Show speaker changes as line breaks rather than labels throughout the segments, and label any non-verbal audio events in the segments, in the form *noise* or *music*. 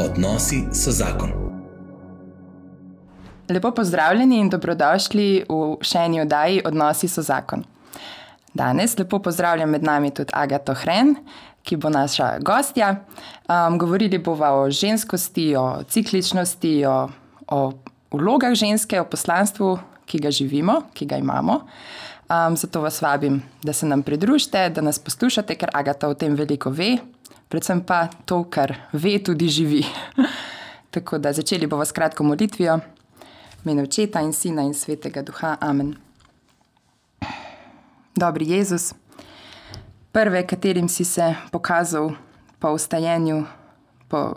Odnosi so zakon.
Lepo pozdravljeni in dobrodošli v še eni oddaji Odnosi so zakon. Danes lepo pozdravljam med nami tudi Agato Hren, ki bo naša gostja. Um, govorili bomo o ženskosti, o cikličnosti, o, o vlogah ženske, o poslanstvu, ki ga živimo, ki ga imamo. Um, zato vas vabim, da se nam pridružite, da nas poslušate, ker Agata o tem veliko ve, predvsem pa to, kar ve, tudi živi. *laughs* Tako da začeli bomo s kratko molitvijo, meni očeta in sina in svetega duha. Amen. Dobri Jezus, prve, katerim si se pokazal po ustajenju, po,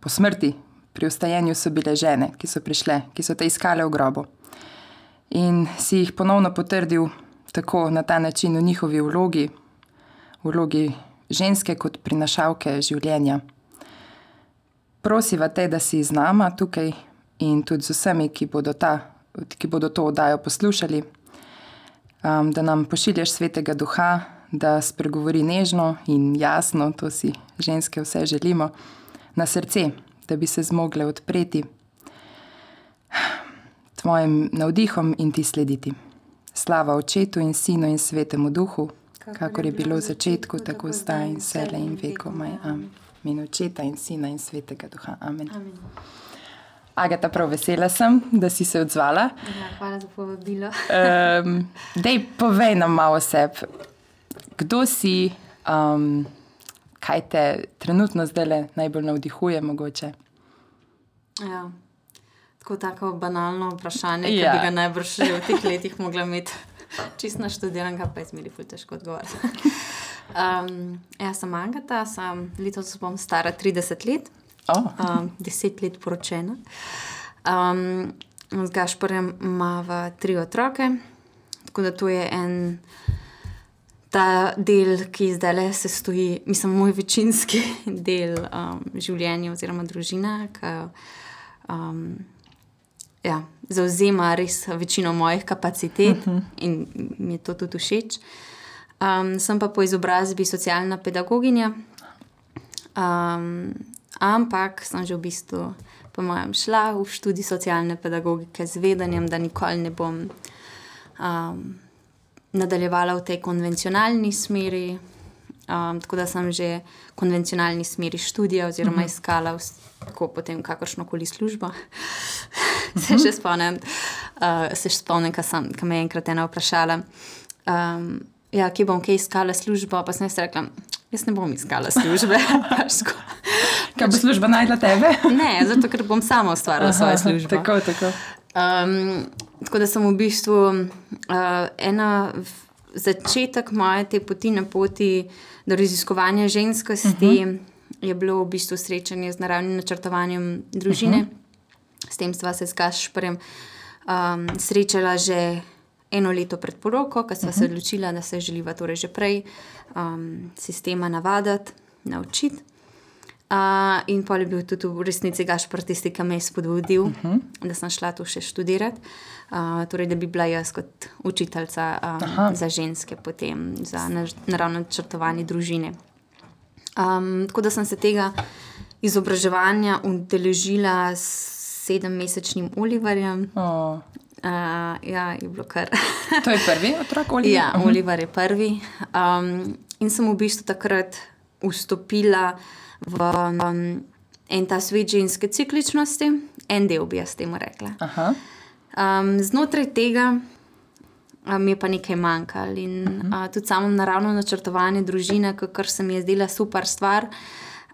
po smrti, pri ustajenju so bile žene, ki so prišle, ki so te iskale v grobu. In si jih ponovno potrdil tako na ta način v njihovi vlogi, v vlogi ženske kot prinašalke življenja. Prosiva te, da si z nama tukaj in tudi z vsemi, ki bodo, ta, ki bodo to oddajo poslušali, um, da nam pošiljaš svetega duha, da spregovori nežno in jasno, to si ženske vse želimo, na srce, da bi se zmogle odpreti tvojim navdihom in ti slediti. Slava očetu in sinu in svetemu duhu, kakor je bilo v začetku, tako zdaj in vse in vekomaj. Amen. Očeta in sina in svetega duha. Amen.
Amen.
Agata, prav vesela sem, da si se odzvala.
Ja, hvala za povabilo. *laughs*
Um, dej, povej nam malo o sebi. Kdo si, um, kaj te trenutno zdaj najbolj navdihuje, mogoče?
Ja. Tako tako banalno vprašanje, ki
Ja.
bi ga najbrž v teh letih mogla imeti. *laughs* Čisto naštudiran, pa je zmeri ful težko odgovoriti. *laughs* Um, jaz sem Angata, sem letos bom stara 30 let,
Oh,
um, 10 let poročena. Um, z Gašporjem imamo tri otroke, tako da to je en ta del, ki zdaj le se stoji, mislim, moj večinski *laughs* del um, življenja oziroma družina, ki um, ja, zauzema res večino mojih kapacitet uh -huh. in mi je to tudi všeč. Um, sem pa po izobrazbi socialna pedagoginja. Um, ampak sem že v bistvu, po mojem, šla v študij socialne pedagogike z vedenjem, da nikoli ne bom um, nadaljevala v tej konvencionalni smeri. Um, tako da sem že v konvencionalni smeri študija, oziroma uh -huh. iskala vs- tako potem kakršno koli službo. *laughs* se še spomnim, uh, se še spomnim, kar me je enkrat ena vprašala. Um, ja, kje bom kaj iskala službo, pa sem jaz rekla, jaz ne bom iskala službe. *laughs*
Kaj bo služba najdla tebe? *laughs*
ne, zato ker bom sama ustvarila svojo službo.
Tako, tako.
Um, tako da sem v bistvu uh, ena v- začetek moje te poti na poti do raziskovanja ženskosti, uh -huh. je bilo v bistvu srečanje z naravnim načrtovanjem družine. Uh -huh. S tem sva se z Gašporjem um, srečala že eno leto pred poroko, ko sva uh -huh. se odločila, da se želiva torej že prej um, sistema navaditi, naučiti. Uh, in pol je bil tudi v resnici Gašpor tisti, ki me je spodbudil, uh -huh. da sem šla to še študirati. Uh, torej, da bi bila jaz kot učiteljica um, za ženske, potem za naravno načrtovanje družine. Um, tako da sem se tega izobraževanja udeležila s sedemmesečnim Oliverjem.
Oh,
Uh, ja, je bilo kar. *laughs*
to je prvi otrok, Oliver?
Ja, Oliver je prvi. Um, in sem v bistvu takrat vstopila v um, en ta svet ženske cikličnosti, en del bi jaz temu rekla.
Aha.
Um, znotraj tega um, mi je pa nekaj manjkalo in uh -huh. uh, tudi samo naravno načrtovanje družine, kar se mi je zdela super stvar.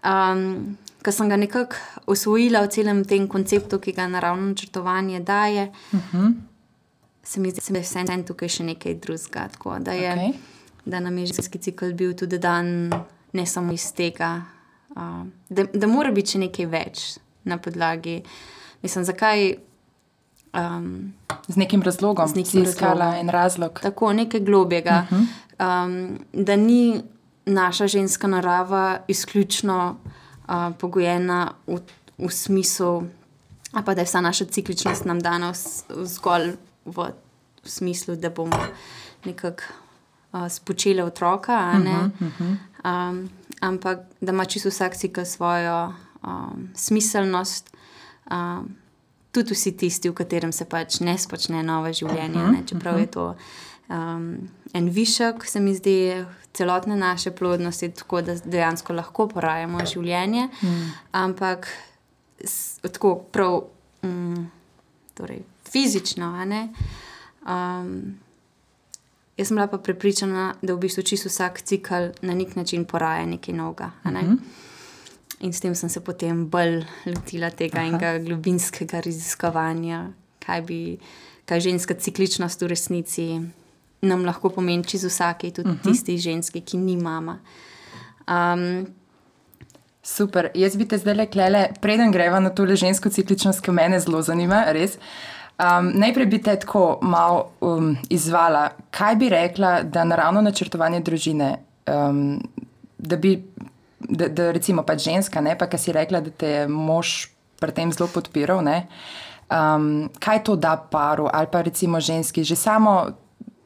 Um, Ker sem ga nekako osvojila v celem tem konceptu, ki ga naravno načrtovanje daje, uh -huh. se mi zdi, da je vse tukaj še nekaj drugega. Tako, da, je,
Okej.
da nam je ženski cikl bil tudi dan, ne samo iz tega, uh, da, da mora biti še nekaj več na podlagi. Mislim, zakaj um,
Z nekim razlogom.
Z nekim
iskala en razlog.
tako nekaj globjega, uh -huh. um, da ni naša ženska narava izključno uh, pogojena v, v smislu, pa da je vsa naša cikličnost nam dana v, s- zgolj v, v smislu, da bomo nekako uh, spočili otroka, a ne. Um, ampak da ima čisto vsak cikl svojo um, smiselnost. Um, tudi vsi tisti, v katerem se pač ne spočne nove življenje, ne? čeprav je to um, en višek, se mi zdi, celotne naše plodnosti, tako da dejansko lahko porajamo življenje, mm. ampak s, tako prav um, torej, fizično. Um, jaz sem bila pa prepričana, da v bistvu čisto vsak cikl na nek način poraja nekaj novega. Ne? Mm -hmm. In s tem sem se potem bolj lotila tega Aha. enega globinskega raziskovanja, kaj bi, kaj ženska cikličnost v resnici nam lahko pomeni čez vsake, tudi uh mhm. -huh. tisti ženski, ki ni mama. Um,
Super, jaz bi te zdaj le klele, preden greva na to žensko cikličnost, ki me zelo zanima, res. Um, najprej bi te tako malo um, izvala, kaj bi rekla, da naravno načrtovanje družine, um, da bi da, da recimo pač ženska, ne pa, ki si rekla, da te je mož pri tem zelo podpiral. Um, kaj to da paru ali pa recimo ženski, že samo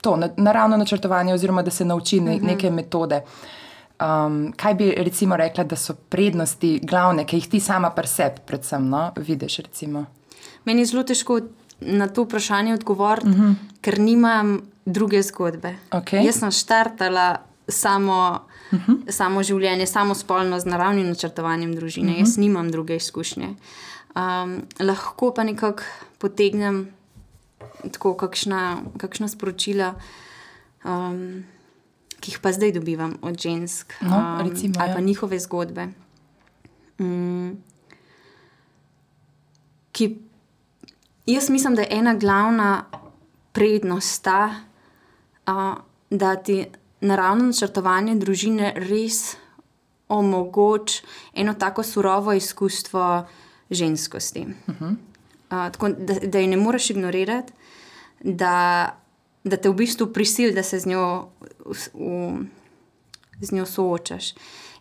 to naravno načrtovanje, oziroma da se nauči ne, mhm. neke metode. Um, kaj bi recimo rekla, da so prednosti glavne, ki jih ti sama pri sebi, predvsem, no, vidiš? Recimo?
Meni je zelo težko na to vprašanje odgovoriti, uh mhm. -huh. ker nimam druge zgodbe.
Okay.
Jaz sem štartala samo uh mhm. -huh. samo življenje, samo spolno z naravnim načrtovanjem družine. Uh -huh. Jaz mhm. nimam druge izkušnje. Um, lahko pa nekako potegnem tako kakšna, kakšna sporočila, um, ki jih pa zdaj dobivam od žensk,
no, um, recimo,
ali pa ja. njihove zgodbe. Um, ki, jaz mislim, da je ena glavna prednost ta, uh, da ti naravno načrtovanje družine res omogoča eno tako surovo izkustvo ženskosti. Uh -huh. uh, tako, da, da je ne moreš ignorirati, da, da te v bistvu prisili, da se z njo, v, z njo soočaš.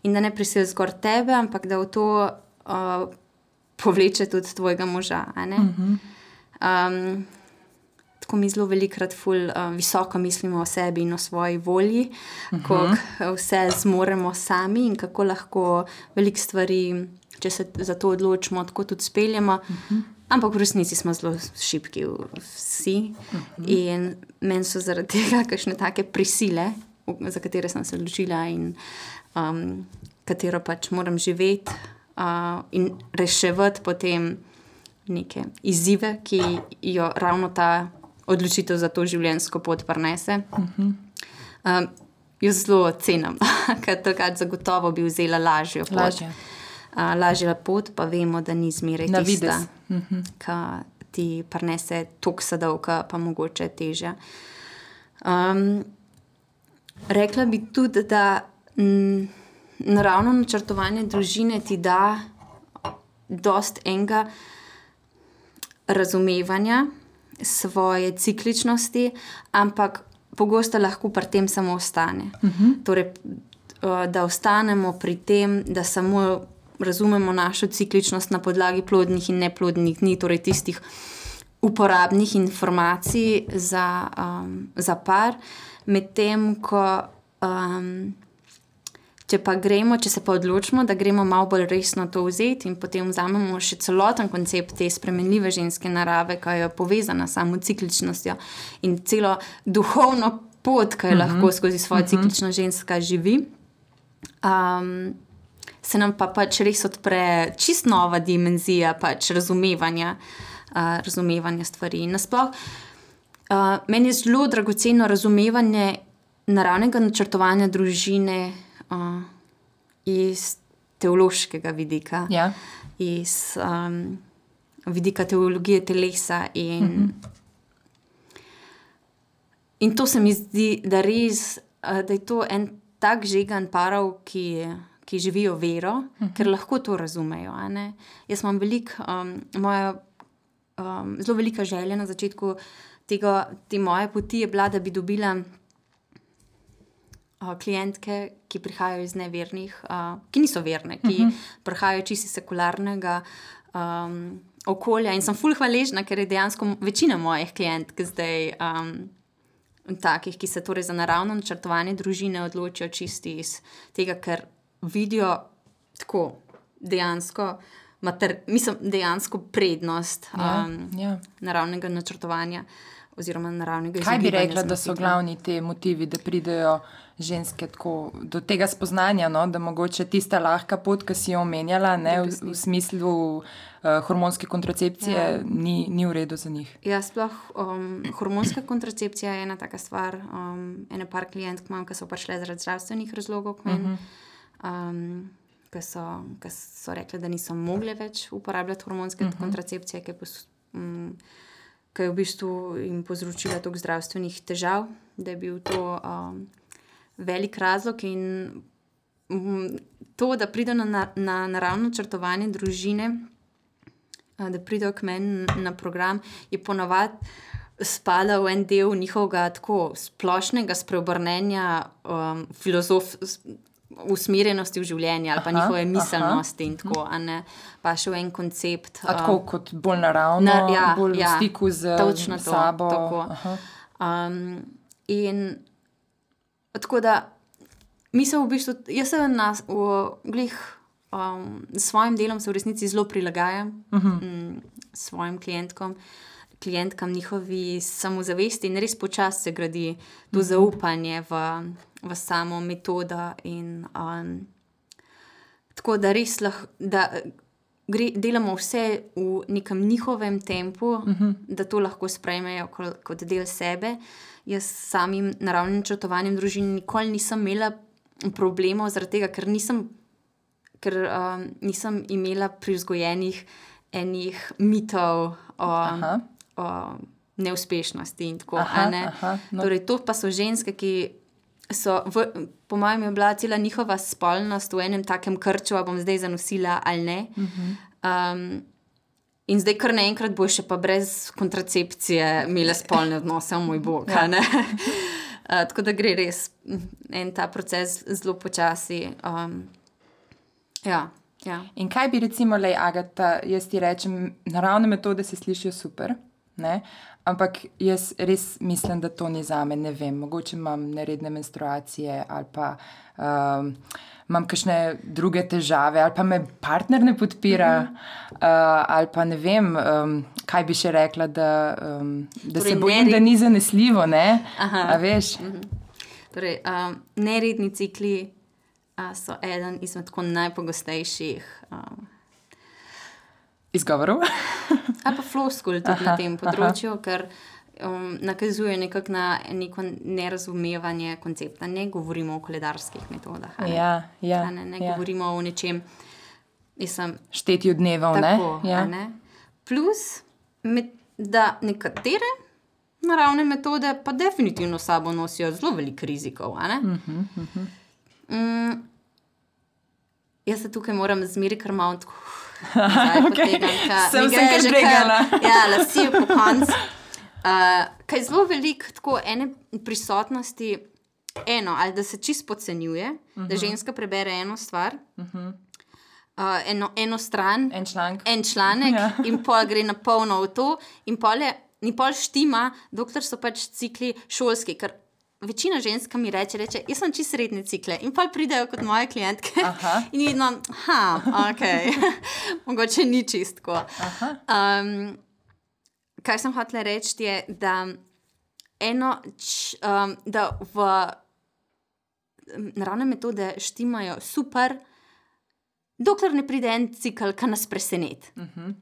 In da ne prisili zgor tebe, ampak da v to uh, povleče tudi tvojega moža. Uh -huh. Um, tako mi zelo velikokrat ful, uh, visoko mislimo o sebi in o svoji volji, uh -huh. kako vse zmoremo sami in kako lahko veliko stvari, če se za to odločimo, tako tudi speljemo. Uh -huh. Ampak v resnici smo zelo šipki, vsi. Uh -huh. In meni so zaradi tega kakšne take prisile, za katere sem se odločila in um, katero pač moram živeti uh, in reševati potem neke izzive, ki jo ravno ta odločitev za to življenjsko pot prenese. Uh -huh. um, jaz zelo cenim, *laughs* ker takrat zagotovo bi vzela lažjo pot. Lažje. Uh, lažja pot, pa vemo, da ni zmeraj
na vidu. Uh
-huh. Ki ti prenese tok sadovka, pa mogoče teže. Um, rekla bi tudi, da m, naravno načrtovanje družine ti da dost enega razumevanja svoje cikličnosti, ampak pogosto lahko pri tem samo ostane. Uh mhm. -huh. torej, eh, da ostanemo pri tem, da samo razumemo našo cikličnost na podlagi plodnih in neplodnih dni, torej tistih uporabnih informacij za, um, za par, medtem ko. Um, Če pa gremo, če se pa odločimo, da gremo malo bolj resno to vzeti in potem vzamemo še celoten koncept te spremenljive ženske narave, ki je povezana s samo cikličnostjo in celo duhovno pot, ki jo uh mhm. -huh. lahko skozi svojo uh mhm. -huh. ciklično ženska živi, um, se nam pa pač res odpre čist nova dimenzija pač razumevanja, uh, razumevanja stvari. Nasploh, uh, meni je zelo dragoceno razumevanje naravnega načrtovanja družine uh, iz teološkega vidika,
ja.
iz um, vidika teologije telesa. In, uh mhm. -huh. in to se mi zdi, da, res, uh, da je to en tak žegan parov, ki. Ki živijo vero, uh mhm. -huh. ker lahko to razumejo. Jaz imam velik, um, moja, um, zelo velika želja na začetku tega, te moje poti je bila, da bi dobila klientke, ki prihajajo iz nevernih, uh, ki niso verne, ki uh mhm. -huh. prihajajo čisto iz sekularnega um, okolja. In sem fulh hvaležna, ker je dejansko večina mojih klientk zdaj. Um, Takih, ki se torej za naravno načrtovanje družine odločijo čisti iz tega, ker vidijo tako, dejansko, mater, mislim, dejansko prednost
Ja,
um,
ja.
naravnega načrtovanja. Oziroma, naravnega
Kaj bi
izogibanja
rekla, da so glavni te motivi, da pridejo ženske tako, do tega spoznanja, no? da mogoče tista lahka pot, ki si jo omenjala, ne, v, v smislu uh, hormonske kontracepcije, ja. ni, ni v redu za njih.
Ja, sploh um, hormonska kontracepcija je ena taka stvar. Um, ene par klientk imam, ki so prišle zaradi zdravstvenih razlogov k meni, um, ki so, ki so rekli, da niso mogle več uporabljati hormonske uh -huh. kontracepcije, ki je, um, ki je v bistvu jim povzročila toliko zdravstvenih težav, da je bil to um, velik razlog. In um, to, da pridejo na, na, na naravno črtovanje družine, a, da pridejo k meni na program, je ponavadi spada v en del njihovega tako splošnega spreobrnenja um, filozof. Usmerjenosti v življenje ali pa
Aha,
njihove
aha.
miselnosti, in tako, ne pa še v en koncept.
A tako kot bolj naravno,
Na- ja,
bolj
ja,
v stiku z
točno to,
sabo.
tako.
Aha.
Um, in tako da mi se v bistvu, jaz se na glih, um, s svojim delom se v resnici zelo prilagajam uh -huh. um, svojim klientkom. Klientkam njihovi samozavesti in res počasi se gradi to zaupanje v, v samo metodo. In, um, tako da res lahko, da gre, delamo vse v nekem njihovem tempu, uh -huh. da to lahko sprejmejo kot, kot del sebe. Jaz s samim naravnim načrtovanjem družine nikoli nisem imela problemov, zaradi tega, ker nisem, ker, um, nisem imela privzgojenih enih mitov o,
Aha.
O neuspešnosti in tako
aha, no.
Torej, to pa so ženske, ki so, v, po mojem, je bila cela njihova spolnost v enem takem krču, a bom zdaj zanosila ali ne. Um, in zdaj, kar naenkrat bo še pa brez kontracepcije imela spolne odnose, o moj bog. Ja. *laughs* Uh, tako da gre res en ta proces zelo počasi. Um, ja, ja.
In kaj bi recimo, le Agata, jaz ti rečem, naravne metode se slišijo super, ne? ampak jaz res mislim, da to ni za me. Ne vem, mogoče imam neredne menstruacije ali pa um, imam kakšne druge težave, ali pa me partner ne podpira, mm -hmm. uh, ali pa ne vem, um, kaj bi še rekla, da, um, da
Torej
se bojim,
nered-
da ni zanesljivo. Ne?
Aha.
A veš?
Torej, um, neredni cikli uh, so eden izmed tako najpogostejših. Um,
Izgovorov.
ali pa floskul tudi aha, na tem področju, aha. ker um, nakazuje nekako na neko nerazumevanje koncepta. Ne govorimo o koledarskih metodah. ne.
ja, ja,
ne, ne
ja.
govorimo o nečem, sem
Štetju dnevov,
tako.
ne? Ja.
ne. Plus, med, da nekatere naravne metode pa definitivno sabo nosijo zelo veliko rizikov. a ne. Mm, jaz se tukaj moram zmeri, ker imam tako. *laughs*
Okej. Sem-
mi
sem kar zbegala.
Ja, lasijo po *laughs* koncu. Uh, kaj zelo veliko tako ene prisotnosti, eno, ali da se čist podcenjuje, uh -huh.
Mhm.
da ženska prebere eno stvar, uh -huh. uh, eno, eno stran,
En članek.
en članek,
ja.
in pol gre na polno v to, in pol je, ni pol štima, dokler so pač cikli šolski. Ker večina žensk mi reče, reče, jaz sem čist srednje cikle in pol pridejo kot moje klientke.
Aha. *laughs*
In vidno, ha, ok, *laughs* mogoče ni čistko. Um, kaj sem hotela reči, je, da, eno, č, um, da v naravne metode štimajo super, dokler ne pride en cikl, ki nas preseneti. Uh -huh.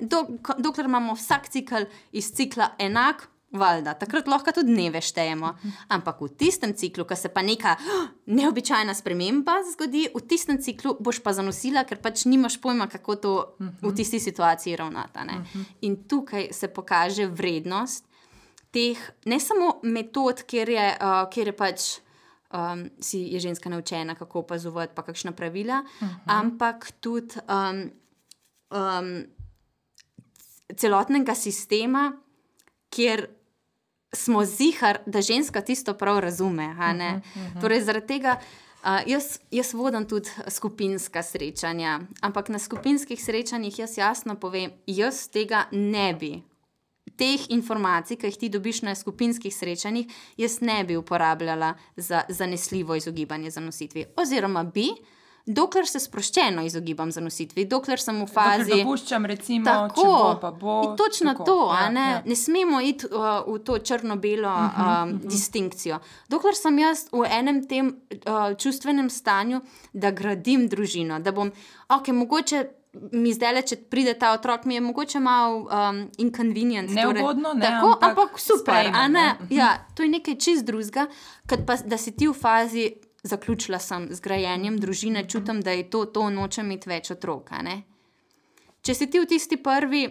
Do, ko- dokler imamo vsak cikl iz cikla enak. Valjda, takrat lahko tudi dneve štejemo. Ampak v tistem ciklu, ko se pa neka "Oh, neobičajna sprememba zgodi, v tistem ciklu boš pa zanosila, ker pač nimaš pojma, kako to v tisti situaciji ravnati. ne. In tukaj se pokaže vrednost teh ne samo metod, kjer je, uh, kjer je pač. Um, si je ženska naučena, kako opazovati, pa kakšna pravila, uh -huh. ampak tudi um, um, celotnega sistema, kjer smo zihar, da ženska tisto prav razume. Uh -huh, uh -huh. Torej, zaradi tega uh, jaz, jaz vodim tudi skupinska srečanja, ampak na skupinskih srečanjih jaz jasno povem, jaz tega ne bi. Teh informacij, ki jih ti dobiš na skupinskih srečanjih, jaz ne bi uporabljala za zanesljivo izogibanje zanositvi. Oziroma bi, dokler se sproščeno izogibam zanositvi, dokler sem v
Dokler
fazi.
dopuščam, recimo,
Tako,
bo, pa bo.
in točno
tako.
to,
Ja,
ne,
ja.
ne smemo iti uh, v to črno-belo uh
Mhm,
-huh, um, distinkcijo. Dokler sem jaz v enem tem uh, čustvenem stanju, da gradim družino, da bom, ok, mogoče mi zdaj, le, če pride ta otrok, mi je mogoče malo um, inconvenient.
Neugodno, ne,
tako,
ampak
ampak super, ne.
ne. Mhm.
Ja, to je nekaj čist drugega, kot pa da si ti v fazi. Zaključila sem z grajenjem družine, čutim, da je to, to nočem imeti več otrok. Če si ti v tisti prvi,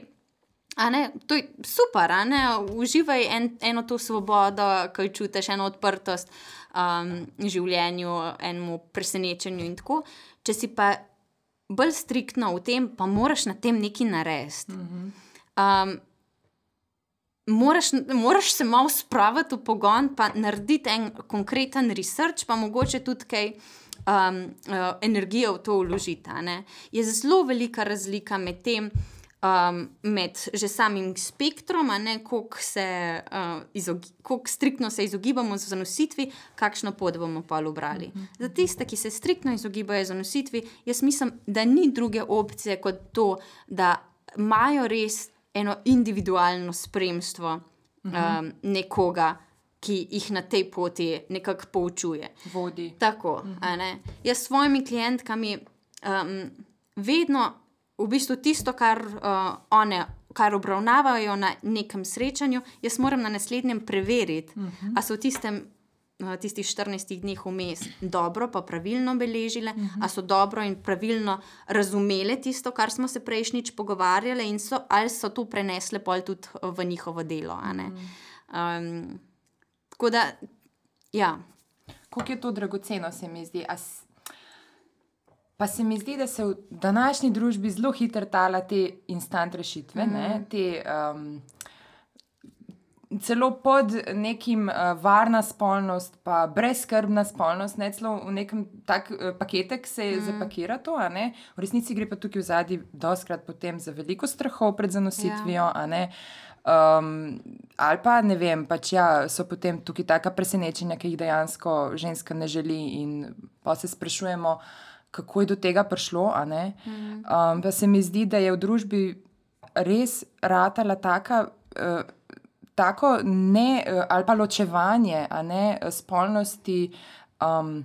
ne, to je super, ne, uživaj en, eno to svobodo, ki jo čutiš, eno odprtost um, življenju, enemu presenečenju in tako. Če si pa bolj striktno v tem, pa moraš na tem nekaj narediti. Um, Moraš, moraš se malo spraviti v pogon, pa narediti en konkreten research, pa mogoče tudi kaj um, uh, energije v to vložiti. Je zelo velika razlika med tem, um, med že samim spektrom, se, uh, koliko striktno se izogibamo zanositvi, kakšno pot bomo pa ubrali. Za tiste, ki se striktno izogibajo zanositvi, jaz mislim, da ni druge opcije kot to, da imajo res eno individualno spremstvo um, nekoga, ki jih na tej poti nekako poučuje.
Vodi.
Tako, a ne. Jaz s svojimi klientkami um, vedno v bistvu tisto, kar uh, one. Kar obravnavajo na nekem srečanju, jaz moram na naslednjem preveriti, uh -huh. ali so v tistem, uh, tistih 14 dneh vmes dobro, pa pravilno beležile, uh -huh. ali so dobro in pravilno razumele tisto, kar smo se prejšnjič pogovarjali, in so, ali so to prenesle pol tudi uh, v njihovo delo. Uh -huh. um, tako da, ja.
Kako je to dragoceno, se mi zdi. A s- Pa se mi zdi, da se v današnji družbi zelo hitro tala te instant rešitve, mm. ne, te, um, celo pod nekim uh, varna spolnost, pa brezskrbna spolnost, ne celo v nekem tak uh, paketek se mm. zapakira to. V resnici gre pa tukaj v zadnji doskrat potem za veliko strahov pred zanositvijo. a ne. Um, ali pa ne vem, pač ja, so potem tukaj taka presenečenja, ki jih dejansko ženska ne želi, in pa se sprašujemo, kako je do tega prišlo. ne. Um, pa se mi zdi, da je v družbi res ratala taka. Uh, Tako ne, eh, ali pa ločevanje ne, spolnosti um,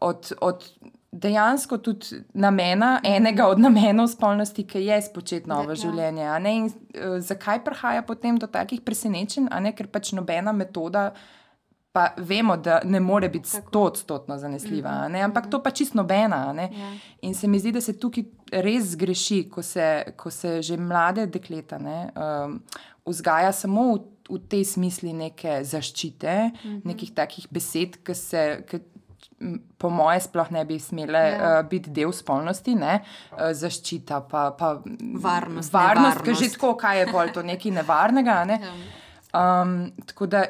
od, od dejansko tudi namena, enega od namenov spolnosti, ki je spočet novo
ja.
življenje. ne. In, uh, zakaj prihaja potem do takih presenečenj, ne, ker pač nobena metoda. Pa vemo, da ne more biti stotodstotno zanesljiva, a ne, ampak to pa čisto nobena.
Ja.
In se mi zdi, da se tukaj res zgreši, ko se, ko se že mlade dekleta ne, um, vzgaja samo v, v tej smisli neke zaščite, uh -huh. nekih takih besed, ki se. Ki, Po moje, sploh ne bi smele
Ja.
uh, biti del spolnosti, ne? uh, zaščita, pa, pa
Varnost,
varnost ki že tako, kaj je bolj to nekaj nevarnega. Ne? Um, tako da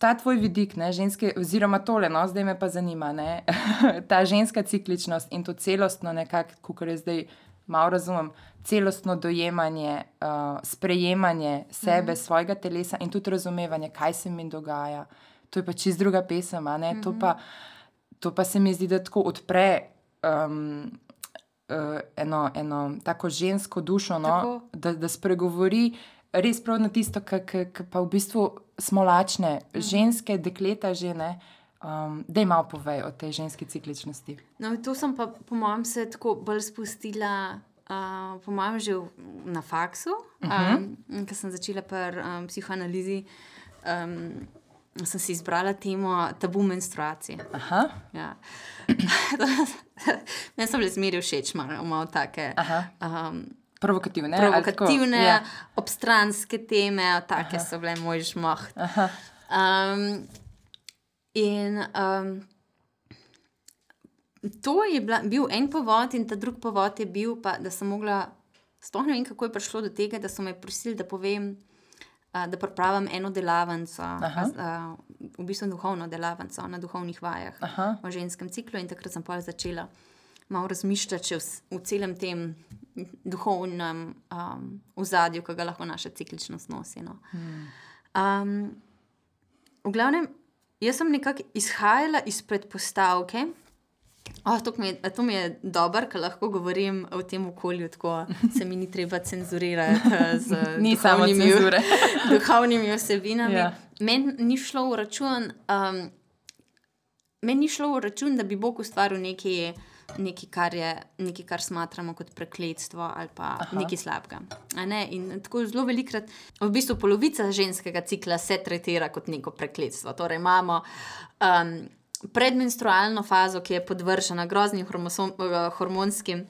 ta tvoj vidik, ne, ženske, oziroma tole, no, zdaj me pa zanima, ne, *laughs* ta ženska cikličnost in to celostno, nekako, kot jaz zdaj malo razumem, celostno dojemanje, uh, sprejemanje sebe, mm -hmm. svojega telesa in tudi razumevanje, kaj se mi dogaja. To je pa čist druga pesem, ne, mm -hmm. to, pa, to pa se mi zdi, da tako odpre. Um, uh, eno, eno tako žensko dušo, no,
Tako.
da, da spregovori res prav na tisto, kar pa v bistvu smo lačne,
Mhm.
ženske, dekleta, žene. Um, da jim malo povej o tej ženski cikličnosti.
No, to sem pa, po mojem, se tako bolj spustila, uh, po mojem, že v, na faksu, uh -huh. um, ker sem začela pri um, psihoanalizi. Um, sem si izbrala temo tabu menstruacije.
Aha,
Ja. *coughs* Meni so bile zmeraj všeč, malo, malo take. Um,
provokativne. ali tako?
provokativne,
Ja.
obstranske teme, take Aha. so bile moj žmoh. Um, in um, to je bila, bil en povod, in ta drugi povod je bil, pa, da sem mogla, sploh ne vem, kako je prišlo do tega, da so me prosili, da povem. a, Da pripravim eno delavnico, a, v bistvu duhovno delavnico na duhovnih vajah
Aha.
o ženskem ciklu, in takrat sem pa začela malo razmišljati v, v celem tem duhovnem um, ozadju, ki ga lahko naša cikličnost nosi. No. Um, v glavnem, jaz sem nekako izhajala iz predpostavke, Oh, to, mi je, to mi je dobro, ker lahko govorim o tem okolju, tako se mi ni treba cenzurirati eh, z *laughs* duhovnimi- *laughs* duhovnimi osebinami.
Ja.
Meni ni šlo v račun, um, meni ni šlo v račun, da bi Bog ustvaril nekaj, nekaj, kar, je, nekaj kar smatramo kot prekletstvo ali pa Aha. nekaj slabega. Ne? In tako zelo velikrat, v bistvu polovica ženskega cikla se tretira kot neko prekletstvo. Torej imamo um, predmenstrualno fazo, ki je podvržena groznim eh, hormonskim.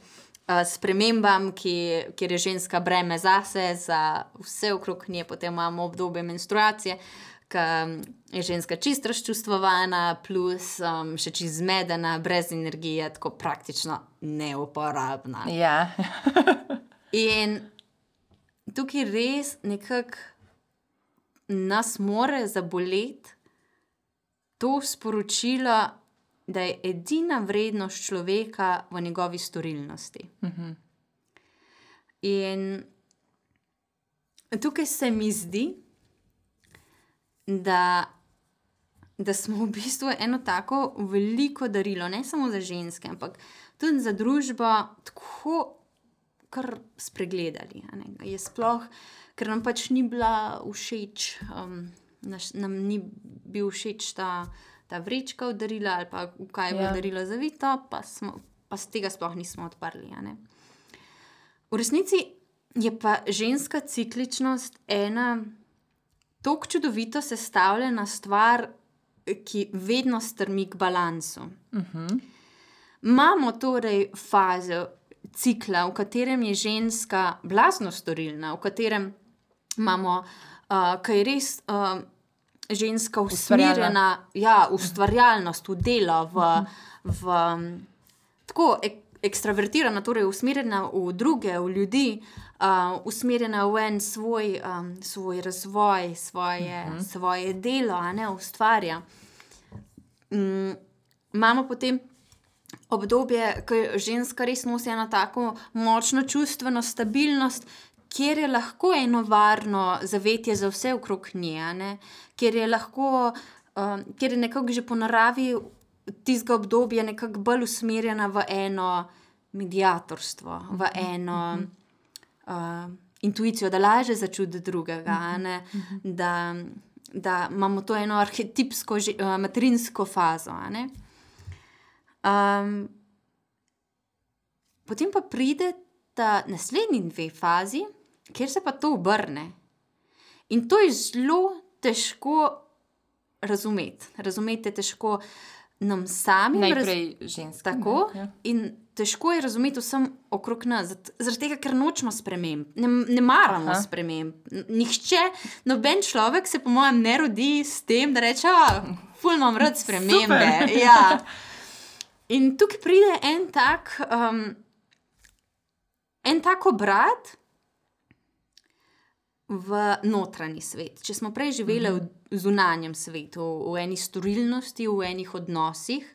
eh, Spremembam, ki, kjer je ženska breme zase, za vse okrog nje, potem imamo obdobje menstruacije, ki je ženska čist razčustvovana, plus um, še čist zmedena, brez energije, tako praktično neuporabna.
Ja.
In tukaj res nekako nas more zaboleti to sporočilo, da je edina vrednost človeka v njegovi storilnosti. In tukaj se mi zdi, da, da smo v bistvu eno tako veliko darilo, ne samo za ženske, ampak tudi za družbo, tako kar spregledali. Je sploh, ker nam pač ni bila všeč, um, naš, nam ni bil všeč ta, ta vrečka od darila ali pa v kaj je bilo
Ja.
darilo zavito, pa, smo, pa z tega sploh nismo odprli. V resnici je pa ženska cikličnost ena tako čudovito sestavljena stvar, ki vedno strmi k balansu. Uh -huh. Imamo torej fazo cikla, v katerem je ženska blazno storilna, v katerem imamo, uh, ki je res. Uh, Ženska usmerjena, ja, ustvarjalnost v delo, v, v tako ek, ekstravertirana, torej usmerjena v druge, v ljudi, uh, usmerjena v en svoj, um, svoj razvoj, svoje, uh -huh. svoje delo, a ne ustvarja. Mm, imamo potem obdobje, ko ženska res nosi eno tako močno čustveno stabilnost, kjer je lahko eno varno zavetje za vse okrog nje, ne? kjer je lahko, um, kjer je nekako že po naravi tistega obdobja nekako bolj usmerjena v eno medijatorstvo, v eno uh, intuicijo, da laže začuti drugega, a ne? da, da imamo to eno arhetipsko, že- uh, materinsko fazo. Um, potem pa pride ta naslednji dve fazi, kjer se pa to obrne. In to je zelo težko razumeti. Razumeti je težko nam samim. raz-
Najprej ženska.
Tako.
Ja.
In težko je razumeti vsem okrog nas, zaradi tega, ker nočemo sprememb, ne, ne maramo
Aha.
sprememb. Nihče, noben človek se, po mojem, ne rodi s tem, da reče: Ful imam rad spremembe. *laughs* Ja. In tukaj pride en tak, um, en tak obrat v notranji svet. Če smo prej živeli v zunanjem svetu, v eni storilnosti, v enih odnosih,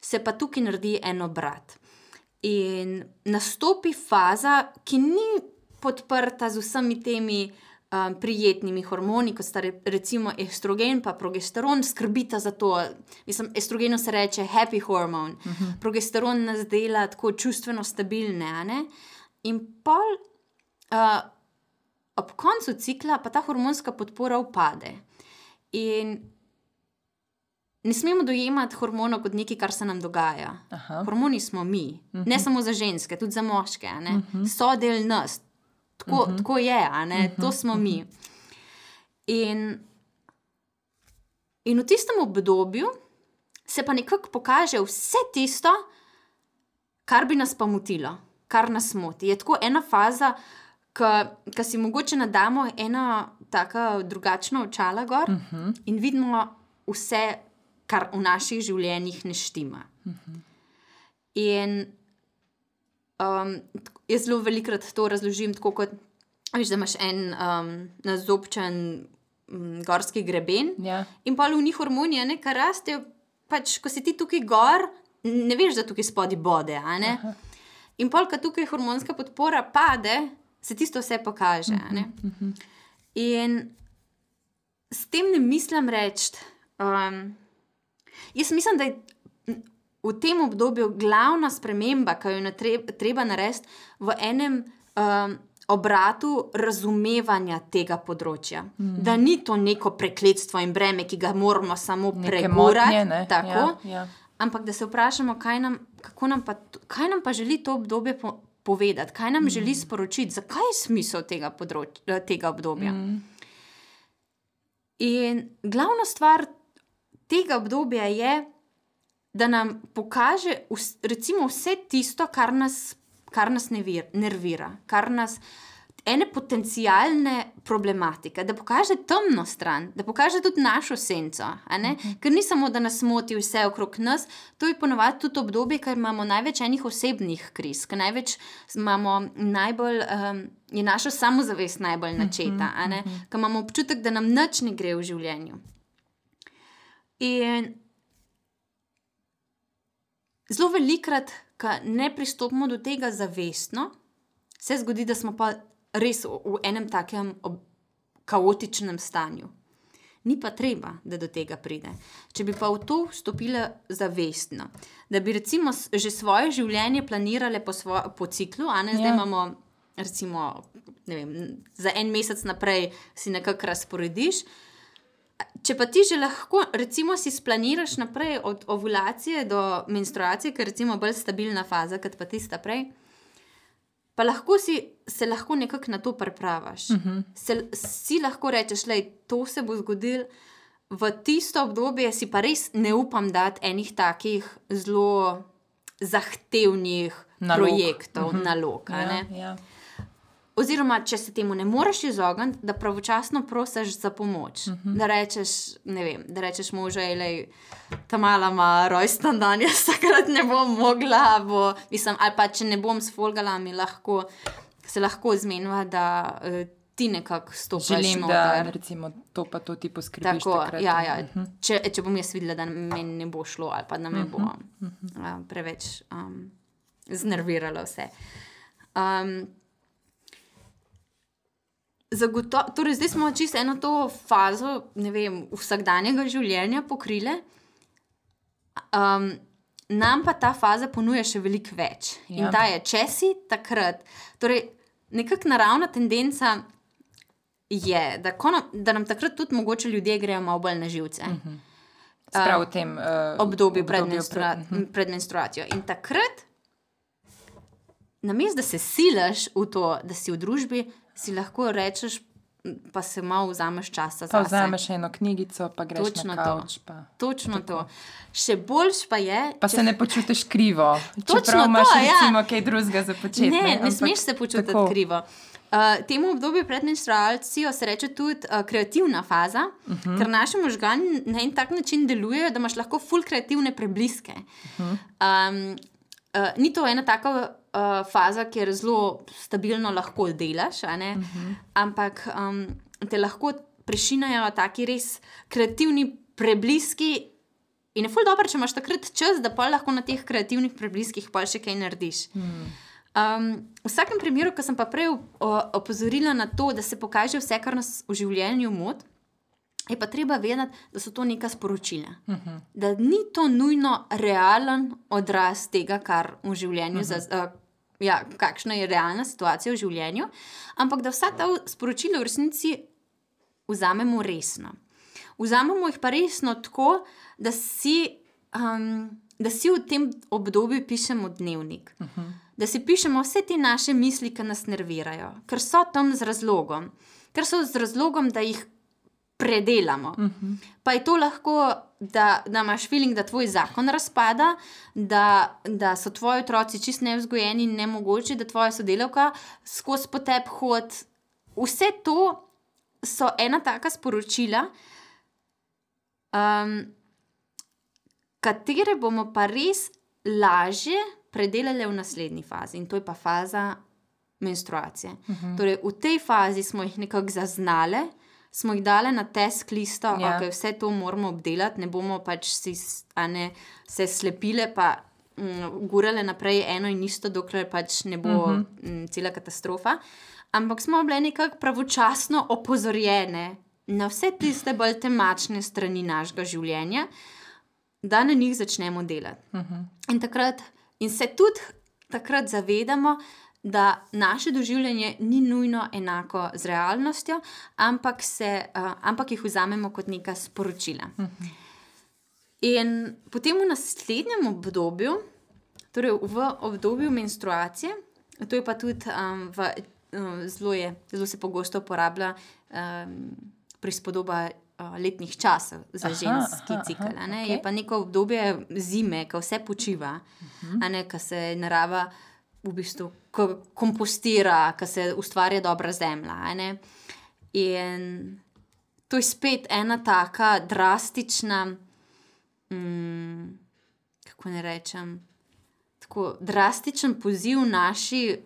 se pa tukaj naredi en obrat. In nastopi faza, ki ni podprta z vsemi temi um, prijetnimi hormoni, kot sta re, recimo estrogen in progesteron, skrbita za to. Mislim, estrogenu se reče happy hormone, uh -huh. progesteron nas dela tako čustveno stabilne. In pol. Uh, ob koncu cikla pa ta hormonska podpora upade. In ne smemo dojemati hormonov kot nekaj, kar se nam dogaja.
Aha.
Hormoni smo mi, uh -huh. ne samo za ženske, tudi za moške. a ne. So del nas, tako, uh -huh. tako je? Uh -huh. to smo mi. In, in v tistem obdobju se pa nekako pokaže vse tisto, kar bi nas pa motilo, kar nas moti. Je tako ena faza, ki si mogoče nadamo ena taka drugačna očala gor uh -huh. in vidimo vse, kar v naših življenjih ne štima. Uh -huh. In um, jaz zelo velikokrat to razložim tako, kot veš, da imaš en um, nazobčen um, gorski greben.
Ja.
In pa v njih hormoni, a ne, kar rastejo, pač, ko si ti tukaj gor, ne veš, da tukaj spodaj bode. In pol, ko tukaj hormonska podpora pade, se tisto vse pokaže. a ne. In s tem ne mislim reči. Um, jaz mislim, da je v tem obdobju glavna sprememba, ki jo je treba, treba narediti v enem um, obratu razumevanja tega področja. Mm. Da ni to neko prekletstvo in breme, ki ga moramo samo pregurati. Tako. Ja, ja. Ampak da se vprašamo, kaj nam, nam, pa, kaj nam pa želi to obdobje po, povedati, kaj nam mm. želi sporočiti, zakaj je smisel tega, področja, tega obdobja. Mm. In glavna stvar tega obdobja je, da nam pokaže recimo, vse tisto, kar nas, kar nas nevir, nervira, kar nas. Ene potencijalne problematike, da pokaže temno stran, da pokaže tudi našo senco. Mhm. Ker ni samo, da nas moti vse okrog nas, to je ponovadi tudi obdobje, ker imamo največ enih osebnih kriz, ker največ imamo najbolj. Um, Je naša samozavest najbolj načeta, uh -huh, uh -huh. ker imamo občutek, da nam nič ne gre v življenju. In zelo velikrat, ko ne pristopimo do tega zavestno, se zgodi, da smo pa res v, v enem takem kaotičnem stanju. Ni pa treba, da do tega pride. Če bi pa v to vstopila zavestno, da bi recimo že svoje življenje planirale po, po ciklu, a ne zdaj ja. imamo, recimo, vem, za en mesec naprej si nekako razporediš. Če pa ti že lahko, recimo, si splaniraš naprej od ovulacije do menstruacije, ker je bolj stabilna faza, kot pa tista prej, pa lahko si se lahko nekako na to pripraviš. Uh mhm. -huh. Si lahko rečeš, da to se bo zgodilo v tisto obdobje, si pa res ne upam dati enih takih zelo zahtevnih nalog. projektov, uh mhm. -huh. nalog. Ja, ja. Oziroma, če se temu ne moreš izogniti, da pravočasno prosiš za pomoč. Uh mhm. -huh. Da rečeš, ne vem, da rečeš možu, da je ta mala ima rojsten dan, jaz takrat *laughs* ne bom mogla, bo, mislim, ali pa če ne bom s folgalami, lahko, se lahko zmenila, da uh, ti nekako stopiš.
Želim, noter. da recimo, to pa to ti poskrbiš. Tako,
ja, ja. Uh mhm. -huh. če, če bom jaz videla, da meni ne bo šlo, ali pa da me uh -huh. bo uh, preveč um, znerviralo vse. Um, Zagotovo, torej zdaj smo čisto eno to fazo vem, vsakdanjega življenja pokrili, um, nam pa ta faza ponuja še veliko več. Ja. In ta je, če si takrat, torej nekakšna naravna tendenca je, da, nam, da nam takrat tudi mogoče ljudje grejo malo bolj na živce. Uh -huh.
Prav v tem uh,
obdobju pred, menstrua pred, uh -huh. pred menstruacijo. In takrat, namesto da se silaš v to, da si v družbi, si lahko rečeš, pa se malo vzameš časa za
to. Vzameš eno knjigico, pa greš Točno na kavč. Pa.
Točno Tako. to. Še boljš pa je.
Pa če... se ne počutiš krivo. *laughs* Točno imaš, to. Ja. Recimo, kaj drugega za početi.
Ne, ne, ne smeš se počutiti tako. krivo. Uh, temu obdobju pred menstruacijo se reče tudi uh, kreativna faza, uh mhm. -huh. ker naši možgani na en tak način delujejo, da imaš lahko full kreativne prebliske. Uh -huh. um, uh, ni to ena taka uh, faza, kjer zelo stabilno lahko delaš, uh mhm. -huh. ampak um, te lahko prešinajo taki res kreativni prebliski. In je ful dobro, če imaš takrat čas, da pa lahko na teh kreativnih prebliskih pa še kaj narediš. Hmm. Um, v vsakem primeru, ko sem pa prej opozorila na to, da se pokaže vse, kar nas v življenju moti, je pa treba vedeti, da so to neka sporočila. Uh mhm. -huh. Da ni to nujno realen odraz tega, kar v življenju, uh -huh. za, uh, ja, kakšna je realna situacija v življenju, ampak da vsa ta sporočila v resnici vzamemo resno. Vzamemo jih pa resno tako, da si, um, da si v tem obdobju pišemo dnevnik. Uh -huh. Da si pišemo vse te naše misli, ki nas nervirajo, ker so tam z razlogom. Ker so z razlogom, da jih predelamo. Uh mhm. -huh. Pa je to lahko, da, da imaš feeling, da tvoj zakon razpada, da, da so tvoji otroci čist nevzgojeni in ne mogoče, da tvoja sodelavka skozi potep hod. Vse to so ena taka sporočila, um, katere bomo pa res lažje predelali v naslednji fazi, in to je pa faza menstruacije. Uh mhm. -huh. Torej, v tej fazi smo jih nekako zaznali smo jih dali na test listo, da ja. okay, vse to moramo obdelati, ne bomo pač si, ne, se slepile, pa um, gurale naprej eno in isto, dokler pač ne bo uh -huh. um, cela katastrofa. Ampak smo bile nekako pravočasno opozorjene na vse tiste bolj temačne strani našega življenja. da na njih začnemo delati. Uh -huh. in, takrat, in se tudi takrat zavedamo, da naše doživljanje ni nujno enako z realnostjo, ampak, se, uh, ampak jih vzamemo kot neka sporočila. Uh -huh. In potem v naslednjem obdobju, torej v obdobju menstruacije, to je pa tudi um, v, um, zelo, je, zelo se pogosto uporablja um, prispodoba letnih časov za aha, ženski aha, cikl. Aha, okay. Je pa neko obdobje zime, ko vse počiva, uh. -huh. ko se narava v bistvu kompostira, ko se ustvarja dobra zemlja. In to je spet ena taka drastična, um, kako ne rečem, tako drastičen poziv naši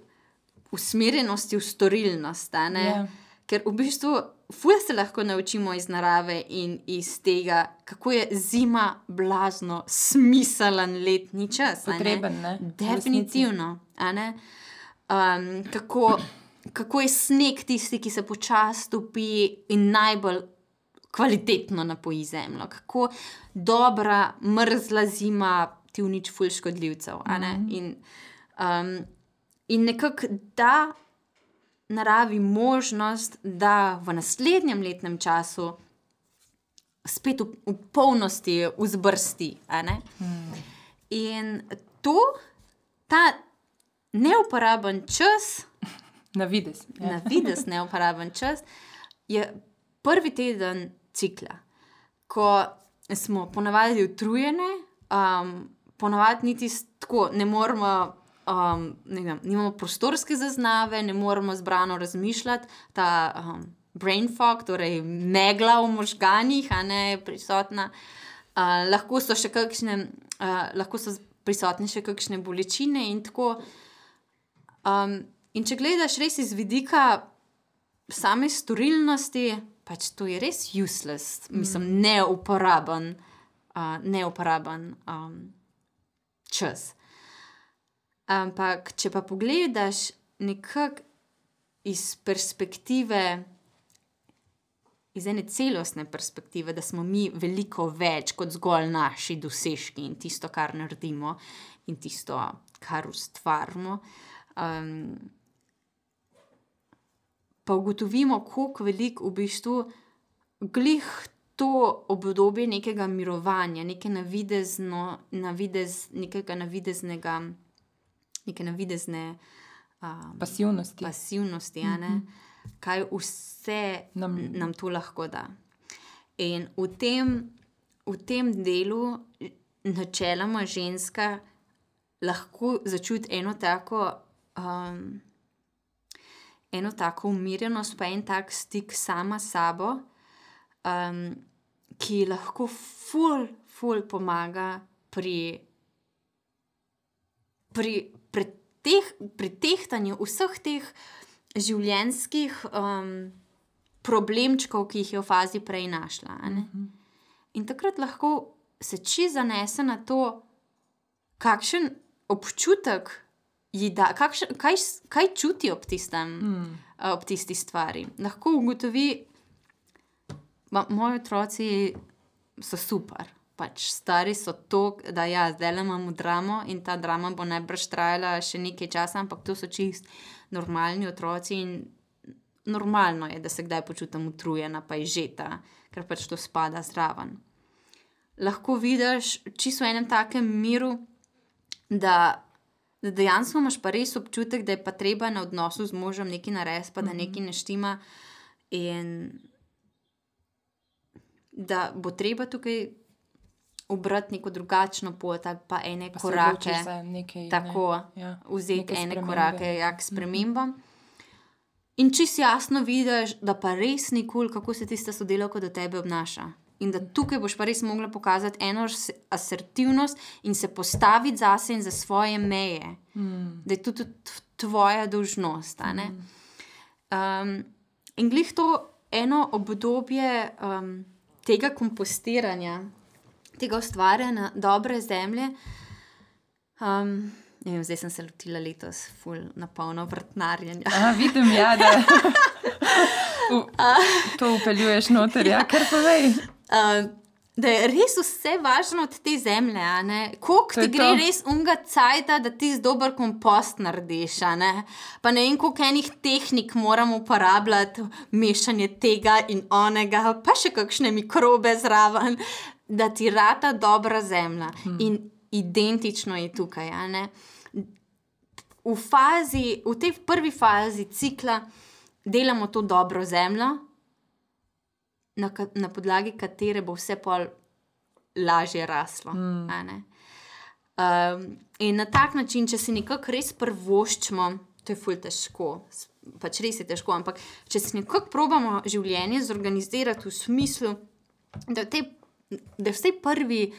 usmerjenosti v storilnost. Yeah. Ker v bistvu fulj se lahko naučimo iz narave in iz tega, kako je zima blazno, smiselen letni čas.
Potreben, ne?
Definitivno. Um, kako, kako je sneg tisti, ki se počasi topi in najbolj kvalitetno napoji zemljo. Kako dobra, mrzla zima ti uniči fulj škodljivcev. Mm -hmm. In, um, in nekako da naravi možnost, da v naslednjem letnem času spet v, v polnosti vzbrsti. Hmm. In to, ta neuporaben čas,
na vides,
ja. na vides neuporaben čas, je prvi teden cikla, ko smo ponavadi utrujeni, um, ponavadi niti tako ne moramo um, vem, nimamo prostorske zaznave, ne moremo zbrano razmišljati. Ta um, brain fog, torej megla v možganjih, a ne prisotna. Uh, lahko so še kakšne, uh, lahko so prisotne še kakšne bolečine in tako. Um, in če gledaš res iz vidika same storilnosti, pač to je res useless, mm. mislim, neuporaben, uh, neuporaben um, čas. Ampak, če pa pogledaš nekako iz perspektive, iz ene celostne perspektive, da smo mi veliko več kot zgolj naši dosežki in tisto, kar naredimo, in tisto, kar ustvarjamo. Um, pa ugotovimo, kako veliko v bistvu glih. To obdobje nekega mirovanja, neke navidezno, navidez, nekega navideznega neke navidezne
um, pasivnosti.
pasivnosti mm -hmm. Kaj vse nam, nam to lahko da. In v tem, v tem delu, načeloma, ženska lahko začuti eno tako. Um, Eno tako umirjenost, pa en tak stik sama s sabo, um, ki lahko ful, ful pomaga pri, pri teh, pri tehtanju vseh teh življenjskih um, problemčkov, ki jih je v fazi prej našla. -hmm. In takrat lahko se či zanese na to, kakšen občutek ji da, kakšen, kaj, kaj čuti ob, tistem, mm. ob tisti stvari. Lahko ugotovi, da moji otroci so super pač stari so to, da ja, zdaj le imamo dramo in ta drama bo najbrž trajala še nekaj časa, ampak to so čist normalni otroci in normalno je, da se kdaj počutim utrujena, pa je žeta, ker pač to spada zraven. Lahko vidiš, čisto v enem takem miru, da, da dejansko imaš pa res občutek, da je pa treba na odnosu z možem nekaj narediti, pa da mhm. nekaj neštima. In da bo treba tukaj obrati neko drugačno pot ali pa ene pa korake.
Nekaj,
tako, ne, ja, vzeti ene spremembe. korake ja, k spremembam. Mhm. In če si jasno vidiš, da pa res ni kul, cool, kako se tista sodelavka do tebe obnaša. In da tukaj boš pa res mogla pokazati eno asertivnost in se postaviti zase in za svoje meje, mm. da je to tudi tvoja dolžnost. Mm. Um, in glih to eno obdobje um, tega kompostiranja, tega ustvarjanja dobre zemlje. Um, vem, zdaj sem se lotila letos, ful, na polno vrtnarjenja.
Ja, vidim, ja, da *laughs* U, to upeljuješ noter, ja, kar povej.
Uh, da je res vse važno od te zemlje.
To
ti gre
to.
res unga cajta, da ti z dober kompost narediš. ne. Pa ne vem, koliko enih tehnik moramo uporabljati, mešanje tega in onega, pa še kakšne mikrobe zraven, da ti rata dobra zemlja. Hmm. In identično je tukaj. V, fazi, v tej prvi fazi cikla delamo to dobro zemljo, na, na podlagi katere bo vse pol lažje raslo. Mm. Um, in na tak način, če si nekako res prvoščimo, to je fulj težko, pač res je težko, ampak če si nekako probamo življenje zorganizirati v smislu, da v tej- da je vsaj prvi,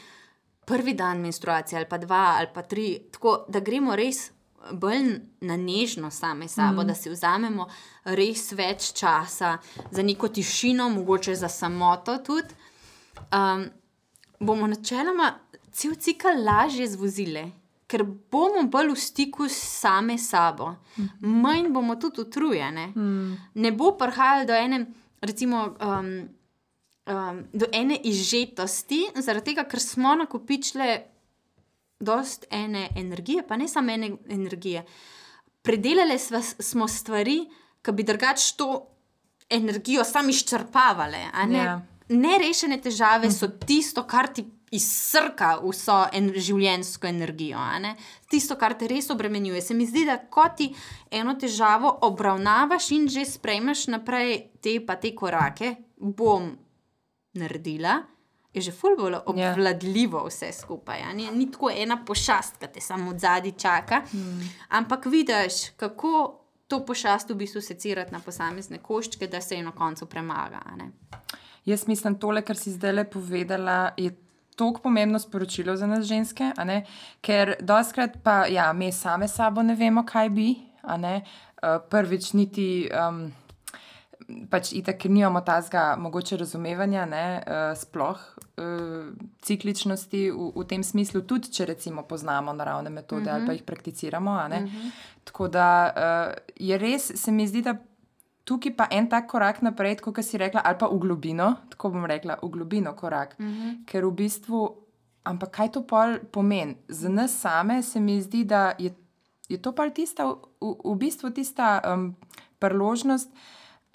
prvi dan menstruacije, ali pa dva, ali pa tri, tako da gremo res. Bolj na nežno same sabo, mm. da si vzamemo res več časa za neko tišino, mogoče za samoto tudi, um, bomo načeloma cel cikl lažje zvozili, ker bomo bolj v stiku s same sabo, manj bomo tudi utrujeni. Ne bo prihajalo do ene, recimo, um, um, do ene izžetosti, zaradi tega, ker smo nakopičili dost ene energije, pa ne samo ene energije. Predelali sva, smo stvari, ki bi drugače to energijo sami izčrpavale. a Ne?
Ja.
Nerešene težave so tisto, kar ti izsrka vso en, življenjsko energijo, tisto, kar te res obremenjuje. Se mi zdi, da ko ti eno težavo obravnavaš in že sprejmeš naprej te pa te korake, bom naredila. Je že ful bolj
Ja.
obvladljivo vse skupaj. Ni, ni tako ena pošast, ki te samo od zadaj čaka. Hmm. Ampak vidiš, kako to pošast v bistvu secirati na posamezne koščke, da se jo na koncu premaga.
Jaz mislim, tole, kar si zdaj le povedala, je tako pomembno sporočilo za nas ženske, ker doskrat pa ja, mi same sabo ne vemo, kaj bi. Uh, Prvič, niti. Um, Pač itak, ker nimamo tazga mogoče razumevanja, ne, uh, sploh uh, cikličnosti v, v tem smislu, tudi če recimo poznamo naravne metode uh -huh. ali pa jih prakticiramo. a ne. Tako da uh, je res, se mi zdi, da tukaj pa en tak korak naprej, kot si rekla, ali pa v globino, tako bom rekla, v globino korak. Mm -hmm. Ker v bistvu, ampak kaj to pol pomeni? Za nas same se mi zdi, da je, je to pa tista, v, v bistvu tista um, priložnost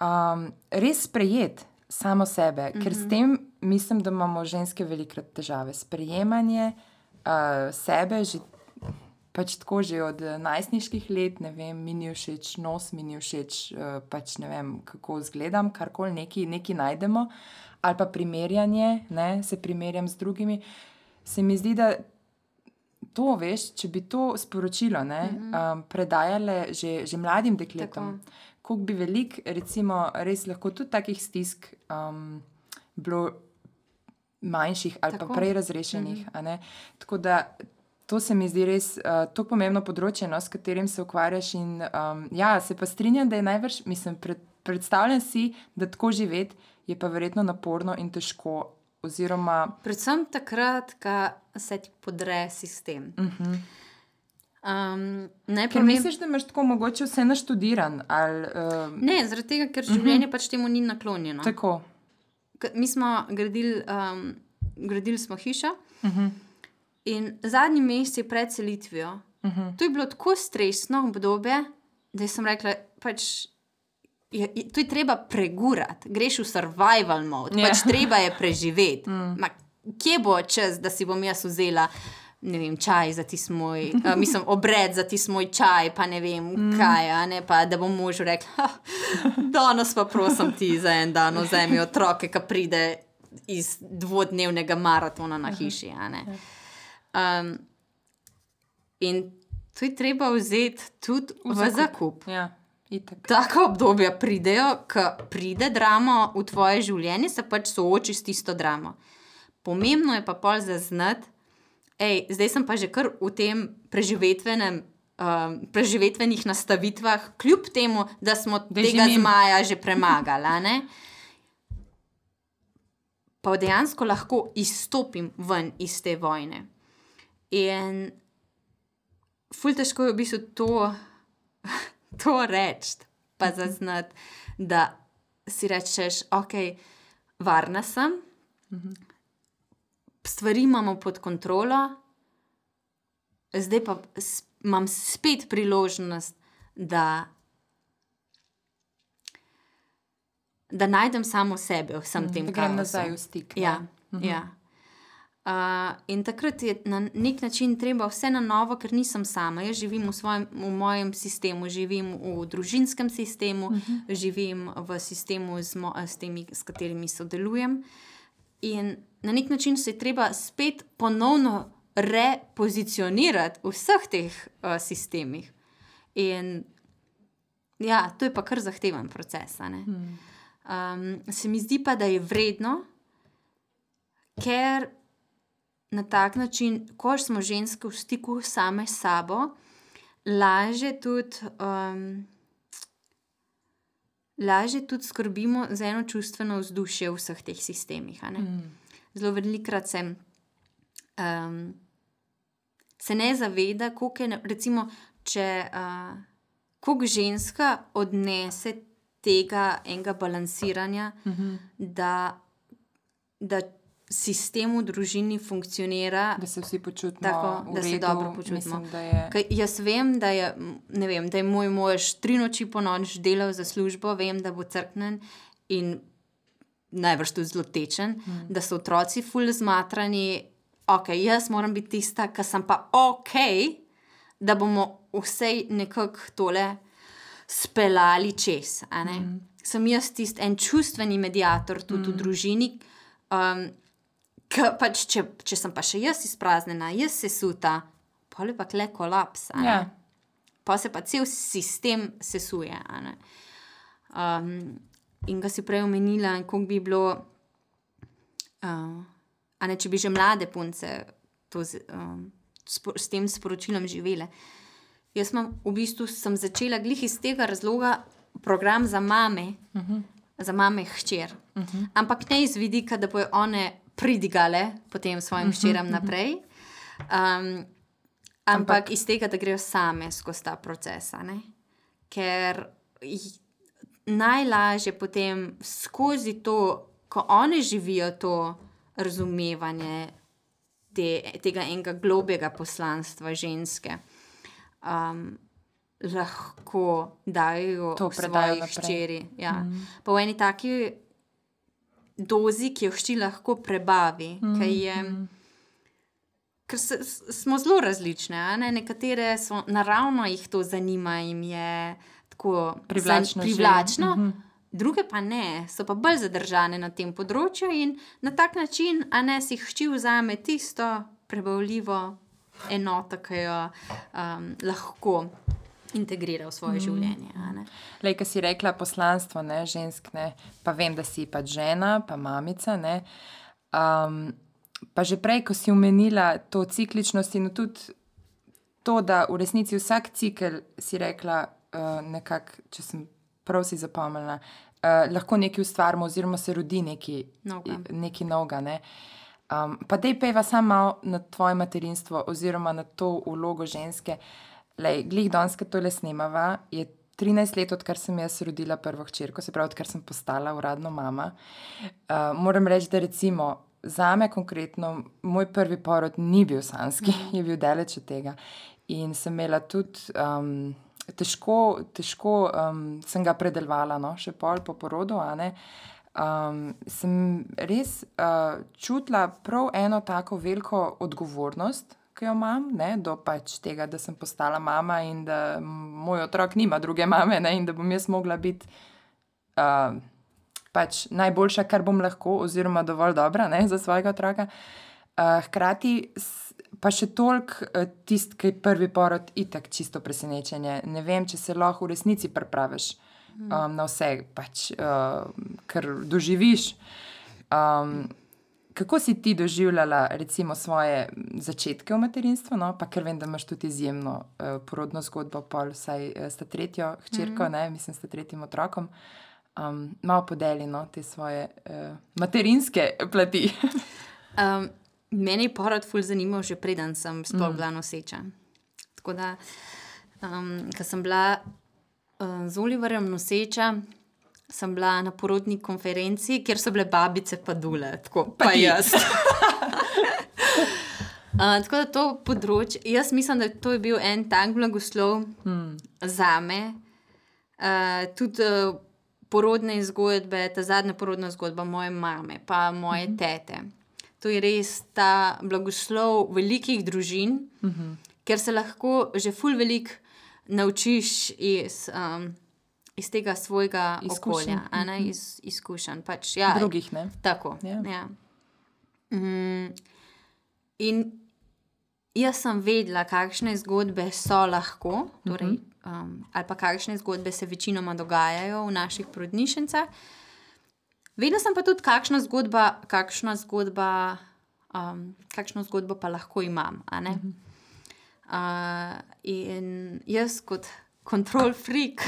um, res sprejeti samo sebe, mm -hmm. ker s tem mislim, da imamo ženske velikrat težave. Sprejemanje uh, sebe že pač tako že od eh, najstniških let, ne vem, mi ni všeč nos, mi ni všeč, uh, pač ne vem, kako izgledam, karkoli neki, neki najdemo, ali pa primerjanje, ne, se primerjam z drugimi. Se mi zdi, da to, veš, če bi to sporočilo ne, mm -hmm. um, predajale že, že mladim dekletom, koliko bi velik, recimo, res lahko tudi takih stisk um, bilo manjših ali
Tako.
pa prej razrešenih. Mm -hmm. Tako da to se mi zdi res uh, tako pomembno področje, no, s katerim se ukvarjaš. In, um, ja, se pa strinjam, da je največ, mislim, pred, predstavljam si, da tako živeti je pa verjetno naporno in težko. Oziroma,
Predvsem takrat, ko se ti podre sistem. Uh -huh. Um, naj
ker
povem,
misliš, da imaš tako mogoče vse naštudiran ali um,
ne, zaradi tega, ker življenje uh -huh. pač temu ni naklonjeno.
tako.
K- Mi smo gradili, um, gradili smo hišo uh -huh. in zadnji mesec pred selitvijo. Uh -huh. To je bilo tako stresno obdobje, da sem rekla, pač. Je, je, to je treba pregurati, greš v survival mode,
Ja.
pač treba je preživeti. *laughs* Mm. Ma, kje bo čas, da si bom jaz vzela ne vem, čaj za ti moj, uh, mislim, obred za ti moj čaj, pa ne vem, mm. kaj, ne pa da bom možu rekla, danes pa prosim ti za en dan vzemi otroke, ki pride iz dvodnevnega maratona na hiši. Um, in to je treba vzeti tudi v, v zakup.
Ja, itak.
Taka obdobja pridejo, ko pride drama v tvoje življenje, se pač sooči s tisto dramo. Pomembno je pa pol zaznati, ej, zdaj sem pa že kar v tem preživetvenem. Um, preživetvenih nastavitvah, kljub temu, da smo
Da
tega zmaja že premagali, pa dejansko lahko izstopim ven iz te vojne. In ful težko je v bistvu to, *laughs* to reči, pa zaznati, da si rečeš, ok, varna sem, stvari imamo pod kontrolo, zdaj pa imam spet priložnost, da, da najdem samo sebe v vsem tem,
Da
kar
grem nazaj v stik. ne?
Ja, ja. Uh, in takrat je na nek način treba vse na novo, ker nisem sama. Jaz živim v, svojem, v mojem sistemu, živim v družinskem sistemu, uh -huh. živim v sistemu, z, mo, s temi, s katerimi sodelujem. In na nek način se je treba spet ponovno repozicionirati v vseh teh uh, sistemih. In ja, to je pa kar zahteven proces. ne. Um, se mi zdi pa, da je vredno, ker na tak način, ko smo ženske v stiku same s sabo, lažje tudi, um, lažje tudi skrbimo za eno čustveno vzdušje v vseh teh sistemih. ne. Zelo velikrat se, um, se ne zaveda, koliko je, recimo, če uh, koliko ženska odnese tega enega balansiranja, uh -huh. da, da sistem v družini funkcionira.
Da se vsi počutimo
Tako, da se
redu,
dobro počutimo.
Mislim, da je...
Kaj, jaz vem, da je, vem, da je moj mož tri noči po noč delal za službo, vem, da bo crknen in najbrž tudi zelo tečen, hmm. da so otroci ful zmatrani. Ok, jaz moram biti tista, ki sem pa ok, da bomo vse nekako tole speljali čez. Mm. Sem jaz tisti en čustveni mediator tudi mm. v družini. Um, pač, če, če sem pa še jaz izpraznjena, jaz se suta, pa je pa kle kolaps.
Ja.
Pa se pa cel sistem sesuje. Um, in ga si prej omenila, koliko bi bilo, uh, a ne če bi že mlade punce to z, um, spo, s tem sporočilom živele. Jaz imam, v bistvu sem začela glih iz tega razloga program za mame, uh -huh. za mame hčer. Uh -huh. Ampak ne iz vidika, da bojo one pridigale potem svojim uh -huh, hčeram naprej. Um, ampak, ampak iz tega, da grejo same skozi ta proces. Ker najlažje potem skozi to, ko one živijo to razumevanje te, tega enega globjega poslanstva ženske, um, lahko dajo
To
svoji hčeri. Ja. Mm. Pa v eni taki dozi, ki jo hči lahko prebavi, mm. ki je. Ker se, smo zelo različne. Ne? Nekatere so naravno jih to zanima, jim je tako
Privlačno
privlačno mm -hmm. druge pa ne, so pa bolj zadržane na tem področju in na tak način, a ne si hči vzame tisto prebavljivo enoto, ki jo um, lahko integrira v svoje mm. življenje.
Lej, ki si rekla poslanstvo, ne, žensk, ne, pa vem, da si pač žena, pa mamica. Ne, um, pa že prej, ko si omenila to cikličnost in tudi to, da v resnici vsak cikel, si rekla, uh, nekako, če sem prav si zapomnila, uh, lahko nekaj ustvarimo, oziroma se rodi
Novega.
nekaj novega. Ne. Um, pa da je peva samo malo na tvoje materinstvo, oziroma na to vlogo ženske. Lej, glih danes, ki tole snemava, je 13 let, odkar sem jaz rodila prvo hčerko, se pravi, odkar sem postala uradno mama. Uh, moram reči, da recimo za me konkretno, moj prvi porod ni bil sanski, mm. je bil daleč od tega. In sem imela tudi. Um, Težko, težko um, sem ga predelovala, no, še pol po porodu. Um, sem res uh, čutila prav eno tako veliko odgovornost, ki jo imam, ne, do pač tega, da sem postala mama in da moj otrok nima druge mame, ne, in da bom jaz mogla biti uh, pač najboljša, kar bom lahko, oziroma dovolj dobra ne, za svojega otroka. Uh, hkrati pa še toliko uh, tisti, ki je prvi porod, itak čisto presenečenje. Ne vem, če se lahko v resnici pripraviš um, na vse, pač, uh, kar doživiš. Um, kako si ti doživljala, recimo, svoje začetke v materinstvu? No? Pa ker vem, da imaš tudi izjemno uh, porodno zgodbo, pol vsaj uh, sta tretjo hčerko, mm. ne, mislim, sta tretjim otrokom. Um, malo podeljeno te svoje uh, materinske plati. *laughs*
Um, meni je porod ful zanimal, že preden sem sploh mm. bila noseča. Tako da, um, ko sem bila uh, z Oliverjem noseča, sem bila na porodni konferenci, kjer so bile babice pa dule, tako pa, pa jaz. *laughs* Uh, tako da to področje, jaz mislim, da to je bil en tak blagoslov hmm. za me. Uh, tudi uh, porodne zgodbe, ta zadnja porodna zgodba moje mame, pa moje hmm. tete. To je res ta blagoslov velikih družin, hmm. ker se lahko že ful velik naučiš iz. Um, Iz tega svojega izkušenja, okolja, ne, iz izkušenj. Pač, ja,
Drugih ne.
Tako. Yeah. Ja. Mm, in jaz sem vedela, kakšne zgodbe so lahko, torej, uh -huh. um, ali pa kakšne zgodbe se večinoma dogajajo v naših porodnišnicah. Vedela sem pa tudi, kakšna zgodba, kakšna zgodba, um, kakšno zgodbo pa lahko imam. Uh -huh. uh, in jaz kot. Control freak.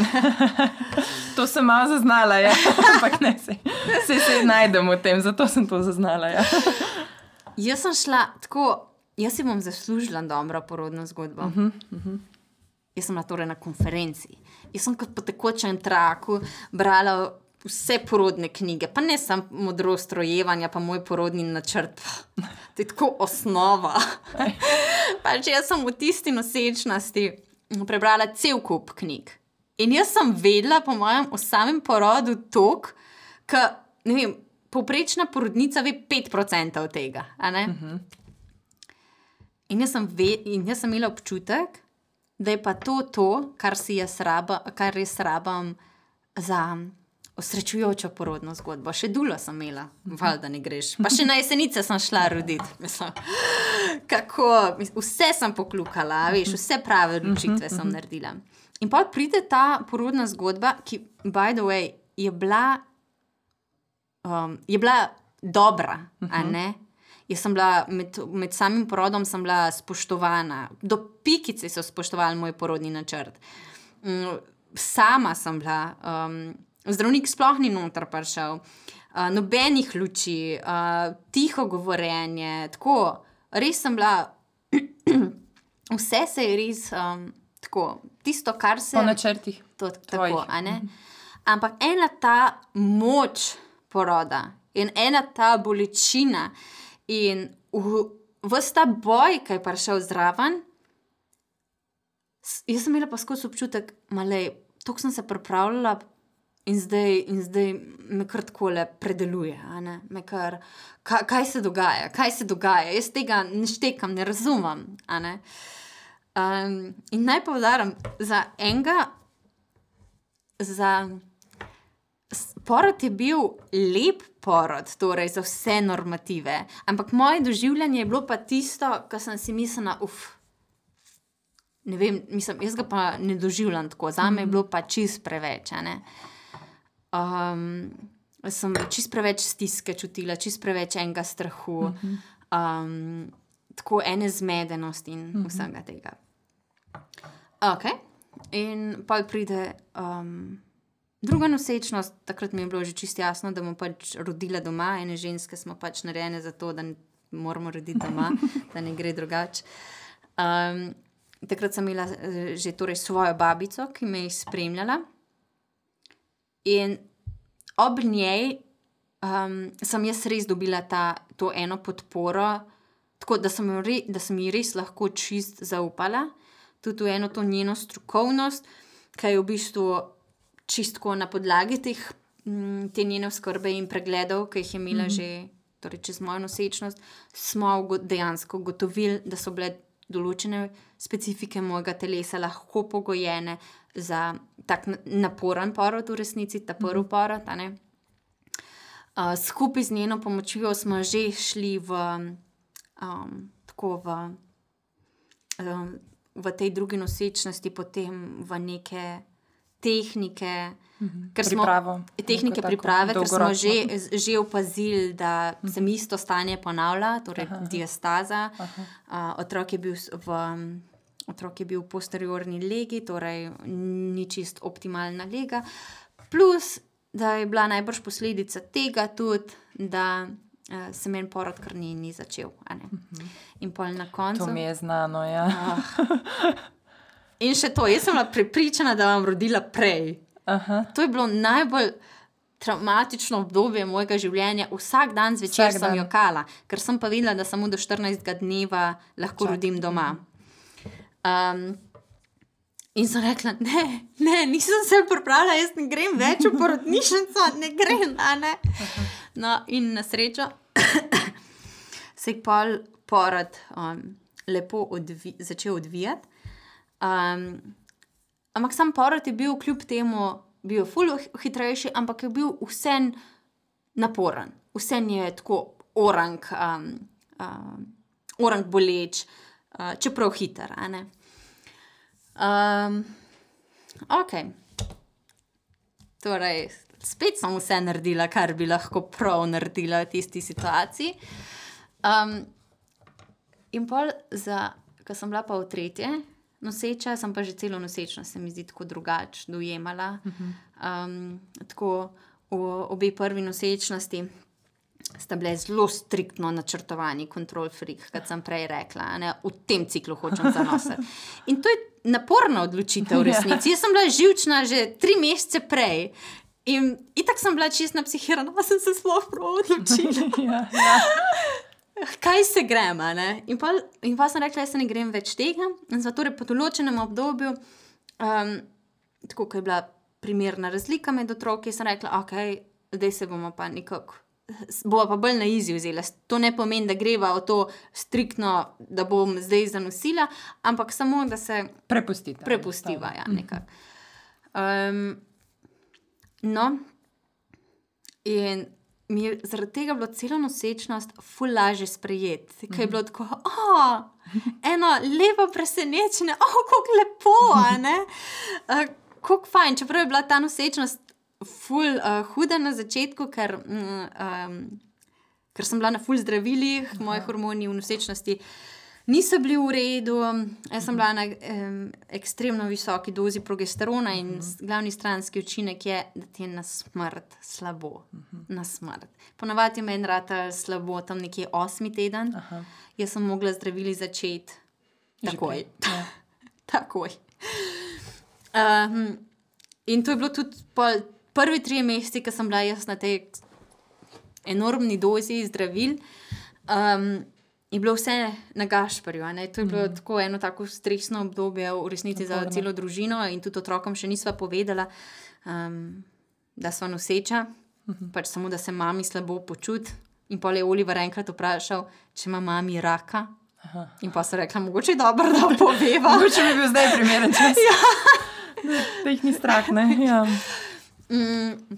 *laughs*
to sem malo zaznala, ja. *laughs* ampak ne se. Vse se najdemo v tem, zato sem to zaznala. Ja. *laughs*
Jaz sem šla tako, jaz si bom zaslužila dobro porodno zgodbo. Uh -huh, uh -huh. Jaz sem bila torej na konferenci. Jaz sem kot po tekočem traku brala vse porodne knjige, pa ne samo modrost rojevanja, pa moj porodni načrt. To je tako osnova. *laughs* pač jaz sem v tisti nosečnosti prebrala cel kup knjig. In jaz sem vedela, po mojem, o samem porodu tok, da povprečna porodnica ve 5% od tega. Uh -huh. In jaz, ve, in jaz sem imela občutek, da je pa to, to kar, raba, kar res rabam za osrečujočo porodno zgodbo. Še dulo sem imela, val, da ne greš. Pa še na jesenice sem šla roditi. Mislim, kako, vse sem poklukala, veš, vse prave odločitve sem naredila. In pa pride ta porodna zgodba, ki, by the way, je bila, um, je bila dobra, uh -huh. Jaz sem bila med, med samim porodom spoštovana, do pikice so spoštovali moj porodni načrt. Mm, sama sem bila, um, zdravnik sploh ni noter prišel, uh, nobenih luči, uh, tiho govorjenje. Tako, res sem bila, *clears throat* vse se je res um, tako, tisto, kar se.
Po načrtih.
To, tako, Ampak ena ta moč poroda in ena ta bolečina. In vse ta boj, ki je prišel zraven, jaz sem imela pa skozi občutek, da sem se pripravljala in zdaj, in zdaj me kar tako le predeluje. Kar, kaj, kaj se dogaja, kaj se dogaja, jaz tega ne štekam, ne razumem. Ne? Um, in naj povdarim, za enega, za. Porod je bil lep porod, torej za vse normative, ampak moje doživljanje je bilo pa tisto, kar sem si mislila, uf. Ne vem, mislim, jaz ga pa ne doživljam tako, za me je bilo pa čist preveč. Um, sem čist preveč stiske čutila, čist preveč enega strahu, um, tako ene zmedenosti in mhm. vsega tega. Ok, in pa pride. Um, Druga nosečnost, takrat mi je bilo že čisto jasno, da bom pač rodila doma, ene ženske smo pač narejene za to, da moramo roditi doma, *laughs* da ne gre drugače. Um, takrat sem imela eh, že torej svojo babico, ki me je spremljala. In ob njej um, sem jaz res dobila ta, to eno podporo, tako da sem, re, da sem ji res lahko čist zaupala, tudi v eno to njeno strokovnost, ki je v bistvu čistko na podlagi teh, mm, te njene skrbe in pregledov, ki jih je imela mm -hmm. že torej čez mojo nosečnost, smo dejansko ugotovili, da so bile določene specifike mojega telesa lahko pogojene za tak naporen porod, v resnici ta prvi mm -hmm. porod. Uh, skupaj z njeno pomočjo smo že šli v, um, tako v, um, v tej drugi nosečnosti, potem v neke tehnike,
mhm. pripravo,
tehnike priprave, ker smo že, že opazili, da mhm. se mi isto stanje ponavlja, torej Aha. diastaza. Aha. Uh, otrok, je v, otrok je bil v posteriorni legi, torej ni čist optimalna lega. Plus, da je bila najbrž posledica tega tudi, da. Uh, se meni porod, kar ni, ni začel. Mhm. In pol na koncu.
To mi je znano. Ja. Uh,
In še to, jaz sem bila prepričana, da bom rodila prej. Aha. To je bilo najbolj traumatično obdobje mojega življenja. Vsak dan zvečer
Vsak
sem
dan.
jokala, ker sem pa vedela, da samo do 14. dneva lahko
Čak.
rodim doma. Um, in sem rekla, ne, ne, nisem se pripravila, jaz ne grem več v porodnišnico, ne grem. Ne. No, in na srečo *coughs* se je pol porod um, lepo odvi začel odvijati. Um, ampak sam porod je bil kljub temu, bil je ful hitrejši, ampak je bil vsem naporen. Vsem je tako orang, um, um, orang boleč, uh, čeprav hiter. Um, ok. Torej, spet sem vse naredila, kar bi lahko prav naredila v tisti situaciji. Um, in pol, ko sem bila pa v tretje, noseča, sem pa že celo nosečnost, se mi zdi tako drugače dojemala. Um, tako v obe prvi nosečnosti sta bile zelo striktno načrtovani, kontrol freak, kot sem prej rekla, ne, v tem ciklu hočem zanositi. In to je naporna odločitev, v resnici. Jaz sem bila živčna že tri mesece prej. In tako sem bila čisto psihirana, pa sem se sploh prav odločila. *laughs*
ja, ja.
Kaj se grem, a ne? In pa, in pa sem rekla, da se ne grem več tega. In zato je po določenem obdobju, um, tako kot je bila primerna razlika med otroki, sem rekla, ok, zdaj se bomo pa nekako. Bova pa bolj na izi vzela. To ne pomeni, da greva v to striktno, da bom zdaj zanosila, ampak samo, da se
Prepustite.
prepustiva. Ja, nekako. um, no, in mi je zaradi tega bilo celo nosečnost ful lažje sprejeti, ker je bilo tako, oh, eno lepo presenečenje, oh, kako lepo, a ne. Uh, *laughs* Kako fajn, čeprav je bila ta nosečnost ful uh, huda na začetku, ker, um, ker sem bila na ful zdravilih, moji hormoni v nosečnosti niso bili v redu. Jaz sem bila na um, ekstremno visoki dozi progesterona in -huh. glavni stranski učinek je, da ti je na smrt slabo. -huh. Na smrt. Ponavadi je meni rata slabo, tam nekje osmi teden.
Aha.
Jaz sem mogla zdravili začeti takoj.
ja. *laughs*
takoj. Um, in to je bilo tudi pol, prvi tri meseci, ko sem bila jaz na tej enormni dozi zdravil. Um, Je bilo vse na Gašparju. ne. To je bilo mm. tako eno tako stresno obdobje, v resnici za
Naporno.
celo družino, in tudi otrokom še nisva povedala, um, da smo noseča, mm -hmm. pač samo da se mami slabo počuti. In pol je Oliver enkrat vprašal, če ima mami raka.
Aha.
In pa so rekla, mogoče je dobro, da poveva. *laughs*
Mogoče bi bil zdaj primeren čas. ja. *laughs* da, da jih ni strah. Ne? Ja.
Mm,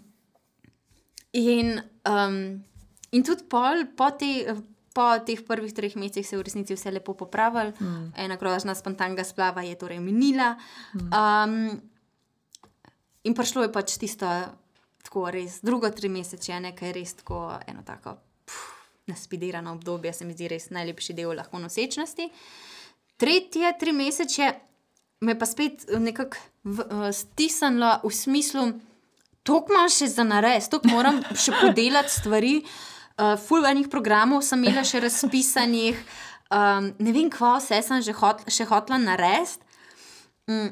in, um, in tudi pol, po, te, po teh prvih treh mesecih se je v resnici vse lepo popravilo, mm. ena grožna spontanga splava je torej minila. Mm. Um, in prišlo je pač tisto, tako res drugo tri mesece, nekaj res tako eno tako. pff, Naspidirano obdobje, se mi zdi res najlepši del lahko nosečnosti. Tretje tri mesece me je pa spet nekako eh, stisnilo v smislu, Tok imam še za nares, tok moram še podelati stvari. Uh, Fulvanih programov sem imela še razpisanih, um, ne vem, kva vse sem že hot, še hotla narediti. Mm,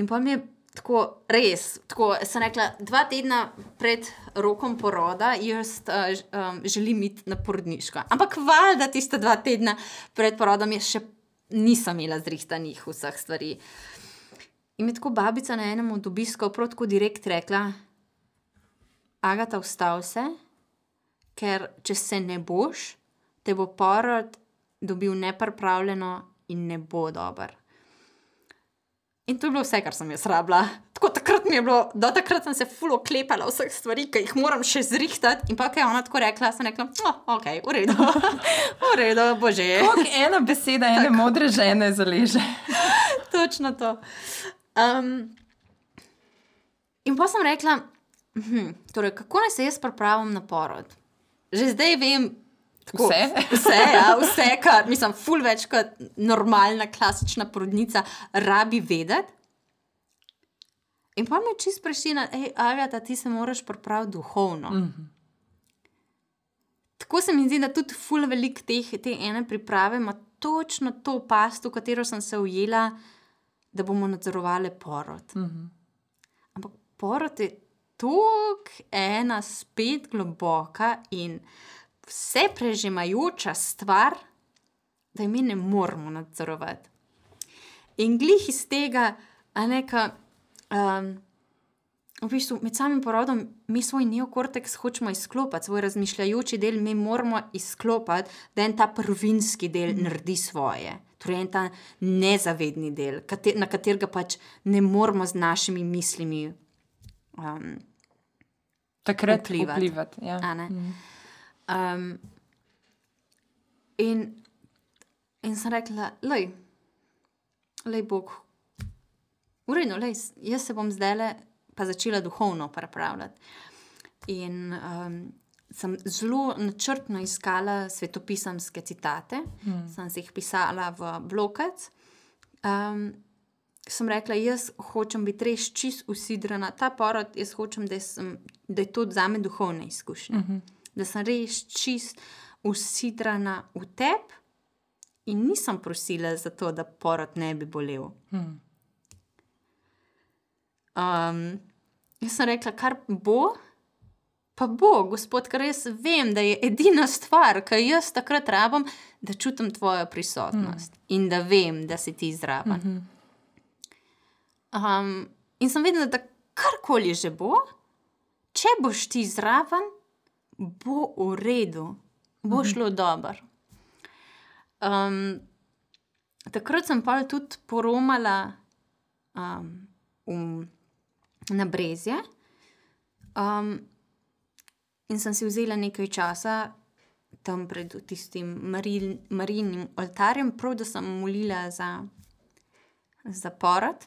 in pa mi je tako res, tako sem rekla, dva tedna pred rokom poroda, jaz uh, um, želim iti na porodniško. Ampak valjda tiste dva tedna pred porodom jaz še nisem imela zrihtanih vseh stvari. In mi je tako babica na enem od obiskov prav tako direkt rekla, Agata, vstav se, ker če se ne boš, te bo porod dobil nepripravljeno in ne bo dober. In to je bilo vse, kar sem jaz rabila. Tako takrat mi je bilo, do takrat sem se fulo klepala vseh stvari, ki jih moram še zrihtati. In pa, kaj je ona tako rekla, sem rekla, oh, ok, v redu, *laughs* v redu, bože.
Kako ena beseda ene modre žene zaleže. *laughs*
Točno to. Um, in pa sem rekla, hm, torej, kako naj se jaz pripravim na porod? Že zdaj vem. tako,
Vse?
Vse, ja, vse, kar mislim, ful več kot normalna, klasična porodnica, rabi vedeti. In pa me čist prešina, hej, Agata, ti se moraš pripraviti duhovno. Mm -hmm. Tako se mi zdi, da tudi ful velik teh, te ene priprave ima točno to past, v katero sem se ujela, da bomo nadzorovali porod. Mm -hmm. Ampak porod je tako ena spet globoka in vse prežemajoča stvar, da je mi ne moramo nadzorovati. In glih iz tega, a neka. Um, V bistvu med samim porodom mi svoj neokorteks hočemo izklopiti, svoj razmišljajoči del mi moramo izklopiti, da en ta prvinski del naredi svoje. Torej, en ta nezavedni del, na katerega pač ne moramo z našimi mislimi um,
takrat
vplivati.
vplivati. Ja.
Ne? Um, in, in sem rekla, lej, lej Bog, urejeno, lej, jaz se bom zdaj le pa začela duhovno pripravljati. In um, sem zelo načrtno iskala svetopisamske citate, hmm. sem si jih pisala v blokec. Um, sem rekla, jaz hočem biti res čist usidrana, ta porod, jaz hočem, da, sem, da je to za me duhovna izkušnja. Uh -huh. Da sem res čist usidrana v tebi in nisem prosila za to, da porod ne bi bolel. Hmm. Um, jaz sem rekla, kar bo, pa bo, gospod, ker jaz vem, da je edina stvar, ki jo jaz takrat rabim, da čutim tvojo prisotnost mm. in da vem, da si ti zraven. Mm -hmm. Um, in sem vedela, da karkoli že bo, če boš ti zraven, bo v redu, bo -hmm. šlo dobro. Um, takrat sem pa tudi poromala um, v na Brezje. Um, in sem si vzela nekaj časa tam pred tistim marijnim oltarjem, prav da sem molila za, za porod.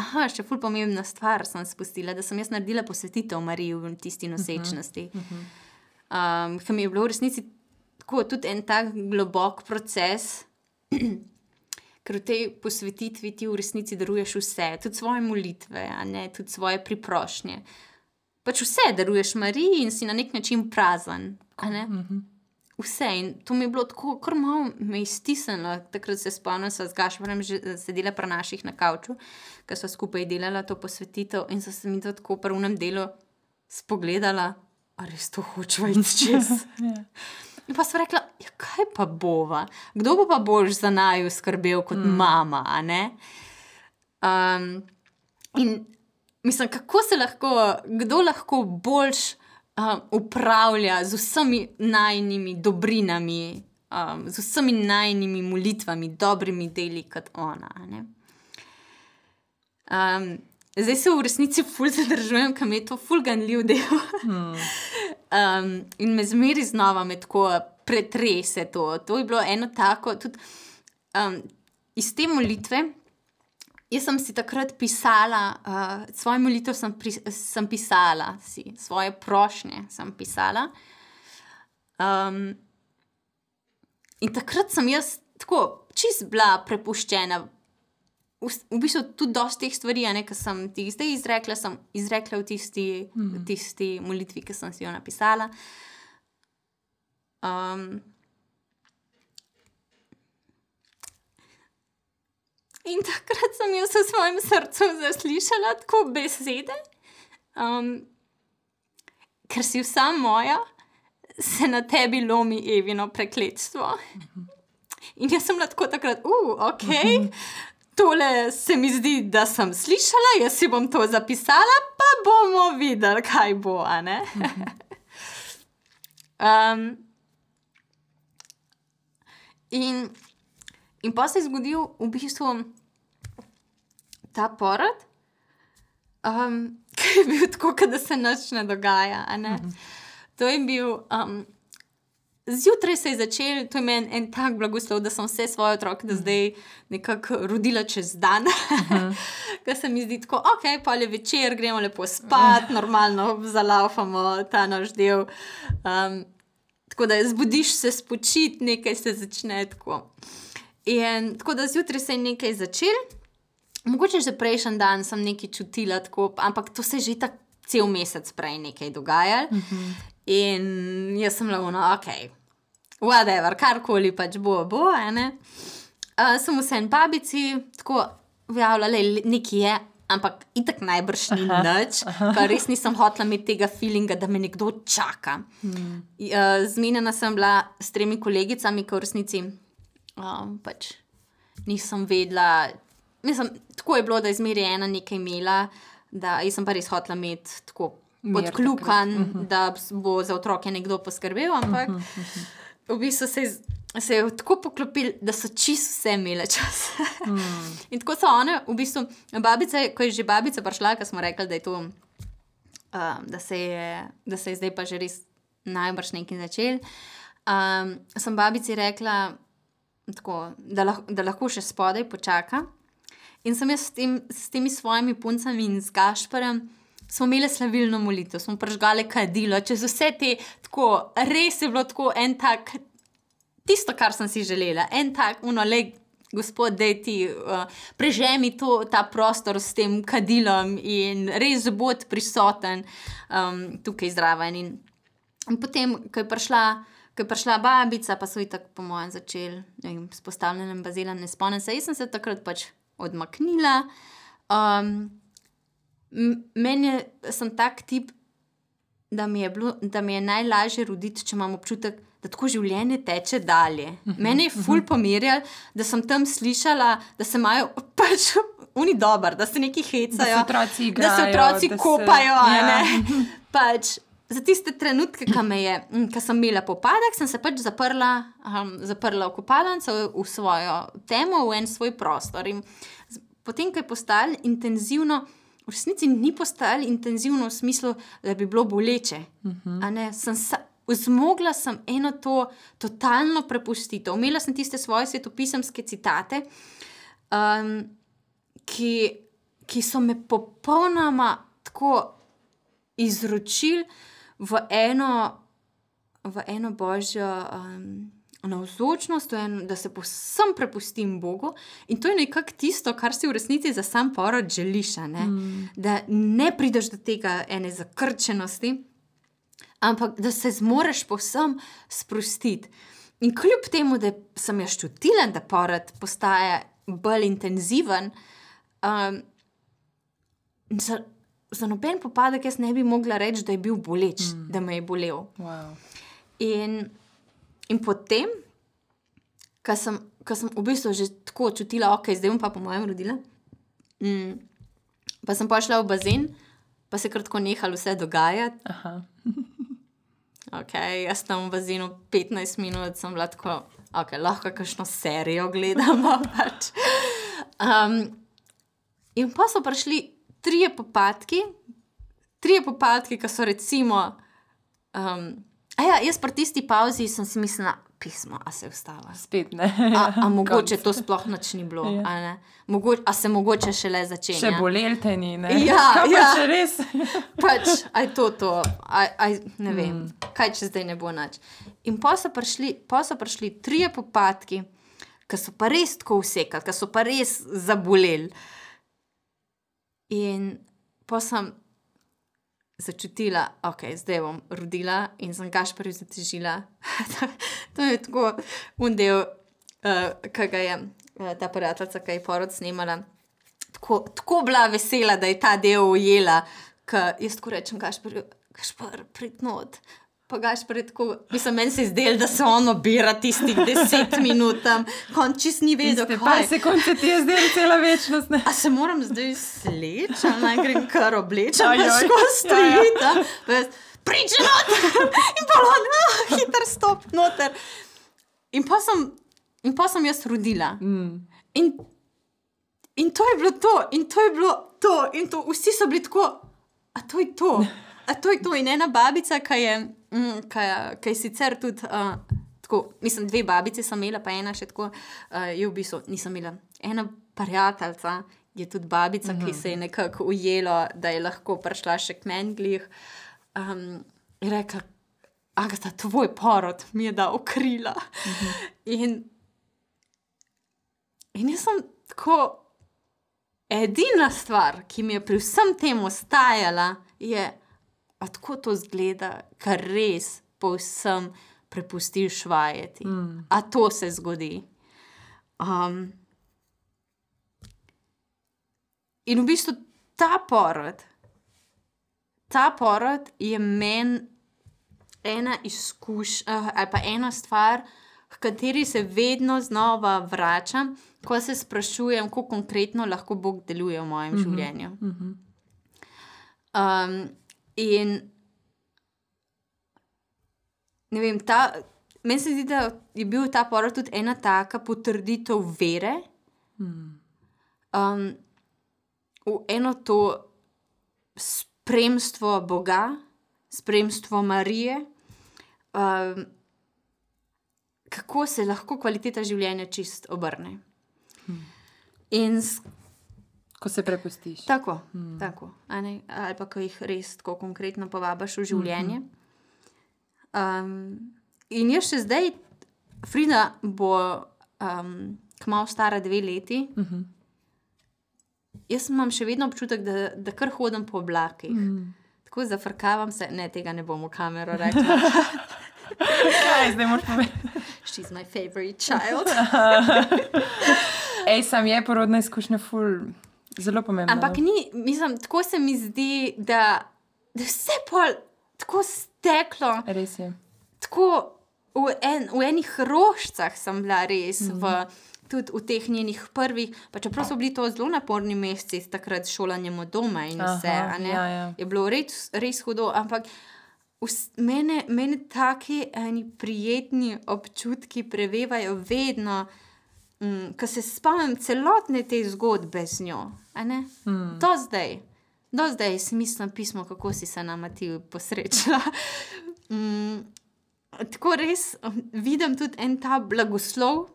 Aha, še ful pomembna stvar sem spustila, da sem jaz naredila posvetitev Mariji v tisti nosečnosti. Uh -huh, uh -huh. um, Ker mi je bilo v resnici tako, tudi en tak globok proces, *clears throat* ker v tej posvetitvi ti v resnici daruješ vse, tudi svoje molitve, ne, tudi svoje priprošnje. Pač vse daruješ Mariji in si na nek način prazen. Vse. In to mi je bilo tako, kar malo me iztisnilo. Takrat se spomnim, da sem z Gašporem sedela pri naših na kavču, ker smo skupaj delali to posvetitev in so se mi tako v prvem delu spogledala, ali res to hočeš iti čez. *laughs* ja. In pa so rekla, ja, kaj pa bova, kdo bo pa bolj za naju skrbel kot mm. mama. Um, in mislim, kako se lahko, kdo lahko boljš um, upravlja z vsemi najnižjimi dobrinami, um, z vsemi najnižjimi molitvami, dobrimi deli kot ona. Um, zdaj se v resnici fulj zadržujem, kam je to fulganljiv del. Hmm. *laughs* Um, in me zmeri znova me tako pretrese. To. to je bilo eno tako, tudi um, iz te molitve. Jaz sem si takrat pisala, uh, svoje molitve sem, pri, sem pisala, si, svoje prošnje sem pisala. Um, in takrat sem jaz tako čist bila prepuščena. V, v bistvu tudi dosti teh stvari, ki sem jih zdaj izrekla, sem izrekla v tisti, mm. tisti molitvi, ki sem si jo napisala. Um, in takrat sem jaz v svojem srcu zaslišala tako besede, um, ker si vsa moja, se na tebi lomi evino prekletstvo. In jaz sem lahko takrat, uh, ok. Tole se mi zdi, da sem slišala, jaz si bom to zapisala, pa bomo videli, kaj bo. *laughs* um, in, in pa se je zgodil v bistvu ta porod, um, *laughs* ki je bil tako, da se nič ne dogaja. Ne? Mhm. To je bil. Um, Zjutraj se je začel, to je meni en tak blagoslov, da sem vse svoje otroke do zdaj nekako rodila čez dan. Uh *laughs* -huh. Ker se mi zdi tako, ok, pa je večer, gremo lepo spat, uh -huh. normalno zalaufamo ta naš del. Um, tako da zbudiš se spočit, nekaj se začne tako. In tako da zjutraj se je nekaj začel, mogoče že prejšnji dan sem nekaj čutila, tako, ampak to se je že tako cel mesec prej nekaj dogajalo. Uh -huh. In jaz sem lahko, no, ok, whatever, karkoli pač bo, bo ene. Uh, sem vse en babici, tako vjavila, da nekaj je, Ampak itak najbrž ni nič, pa res nisem hotela imeti tega feelinga, da me nekdo čaka. Hmm. Zmenjena sem bila s tremi kolegicami, ki v resnici um, pač nisem vedela. Mislim, tako je bilo, da je zmeraj ena nekaj imela, da sem pa res hotela imeti tako odkljukan, uh -huh. da bo za otroke nekdo poskrbel. Ampak uh -huh. v bistvu se je se je tako poklopil, da so čisto vse imele čas. mm. *laughs* In tako so one, v bistvu, babice, ko je že babica prišla, ko smo rekli, da je to, um, da, se je, da se je zdaj pa že res najbrž nekaj začel. Um, sem babici rekla, tako, da, lah, da lahko še spodaj počaka. In sem jaz s, tem, s temi svojimi puncami in z Gašporem. Smo imeli slavilno molitev, smo pržgali kadilo, čez vse te, tako, res je bilo tako en tak tisto, kar sem si želela. En tak, uno, le, gospod, da ti uh, prežemi to, ta prostor s tem kadilom in res bod prisoten um, tukaj zraven. In, in potem, ko je prišla. Ko je prišla babica, pa so ji tako, po mojem, začeli s postavljanjem bazila, ne spomnim se. Jaz sem se takrat pač odmaknila. Um, meni je, sem tak tip, da mi je, bilo, da mi je najlažje roditi, če imam občutek, da tako življenje teče dalje. Uh -huh, Mene je ful uh -huh. pomirjal, da sem tam slišala, da se imajo pač oni dobro, da se neki hecajo,
da se otroci, igrajo,
da se otroci da kopajo. Se, ja. pač, za tiste trenutke, ki sem imela popadek, sem se pač zaprla, um, zaprla v kopalnico, v svojo temo, v en svoj prostor. In potem, ko je postalo intenzivno. V resnici ni postalo intenzivno v smislu, da bi bilo boleče. Uh mhm. -huh. Sem zmogla sem eno to totalno prepustitev. Imela sem tiste svoje svetopisemske citate, um, ki, ki so me popolnoma tako izročili v eno, v eno božjo. Um, Navzočnost, da se povsem prepustim Bogu, in to je nekako tisto, kar si v resnici za sam porod želiš, ne? Mm. da ne prideš do tega ene zakrčenosti, ampak da se zmoriš povsem sprostiti. In kljub temu, da sem jaz čutila, da porod postaje bolj intenziven, um, za, noben popadek jaz ne bi mogla reči, da je bil boleč, mm. da me je bolel.
Wow.
In, in potem, ko sem, sem v bistvu že tako čutila, ok, zdaj bom pa po mojem rodila. Mm, pa sem pašla v bazen, pa se kratko nehalo vse dogajati. *laughs* Okay, jaz sem v bazenu 15 minut, sem lahko, okay, lahko kakšno serijo gledamo. *laughs* Pač. Um, in pa so prišli trije popadki, trije popadki, ki so recimo. Um, ja, jaz pri tisti pauzi sem si mislila, pismo, a se je vstala.
Spet ne.
a, a *laughs* mogoče to sploh noč ni bilo. Ja. A, mogoče, a se mogoče šele začne.
Še bolel te ni, ne?
Ja, *laughs* ja.
Če res. *laughs*
pač, aj to, to. Aj, aj, ne vem, mm. kaj če zdaj ne bo nič. In pa so prišli, pa so prišli trije popadki, ki so pa res tako usekali, ki so pa res zaboleli. In pa sem začutila, da okay, zdaj bom rodila in sem gašprju zatežila. *laughs* to je tako un del, uh, ki ga je uh, ta prijateljica, ki je porod snimala. Tako, tako bila vesela, da je ta del ujela, da jaz tako rečem, gašprju, gašpr, pridnot. Pa gaš pred tako, mislim, meni se zdelo, da se on obira tistih deset minut, končis ni vedel,
kaj je. Pa se konče ti je zdelo cela večnost. Ne?
A se moram zdaj sleči, ali naj grem kar obleči, ali pač ko stojim. Priče noter *laughs* in pa on, ah, hiter stop noter. In pa sem, in pa sem jaz rodila. Mm. In, in to je bilo to, in to je bilo to, in to, vsi so bili tako, a to je to. *laughs* A to je to, in ena babica, ki je, mm, ki je sicer tudi, uh, tako, mislim, dve babice sem imela, pa ena še tako, uh, je v bistvu nisem imela. Ena prijateljica je tudi babica, ki se je mhm. nekako ujela, da je lahko prišla še k menglih. Um, in rekla, da tvoj porod mi je dal krila. Mhm. In, in jaz sem tako. Edina stvar, ki mi je pri vsem tem ostajala, je, a tako to zgleda, kar res povsem prepustiš vajeti. Mm. A to se zgodi. Um, in v bistvu ta porod, ta porod je meni ena izkušnja uh, ali pa ena stvar, h kateri se vedno znova vračam, ko se sprašujem, kako konkretno lahko Bog deluje v mojem mm -hmm. življenju. Mm -hmm. um, in ne vem, ta. Meni se zdi, da je bil ta porod tudi ena taka potrditev vere. Mm. Um, v eno to spremstvo Boga, spremstvo Marije, um, kako se lahko kvaliteta življenja čist obrne. Hmm. In
ko se prepustiš.
Tako, hmm. tako ali pa ko jih res tako konkretno povabiš v življenje. Um, in jaz še zdaj, Frida bo um, kmalo stara dve leti. Uh -huh jaz imam še vedno občutek, da, da kar hodim po oblakih. Mm. Tako zafrkavam se, ne tega ne bom v kamero *laughs* rekel.
Kaj zdaj moš povedati?
She's my favorite child. *laughs*
Ej, sam je porodna izkušnja, ful, zelo pomembna.
Ampak no. ni, mislim, tako se mi zdi, da, da vse pol tako steklo.
Res je.
Tako v, en, v enih rožcah sem bila res. Mm. V, tudi v teh njenih prvih, pa čeprav so bili to zelo naporni meseci, takrat šolanjem od doma in vse, Aha, ja, ja. je bilo res, res hudo. Ampak mene, mene taki eni prijetni občutki prevevajo vedno. Mm, Ko se spomnim celotne te zgodbe z njo, hmm. do zdaj, do zdaj je smiselno pismo, kako si se nama ti posrečila. *laughs* mm, tako res vidim tudi en ta blagoslov,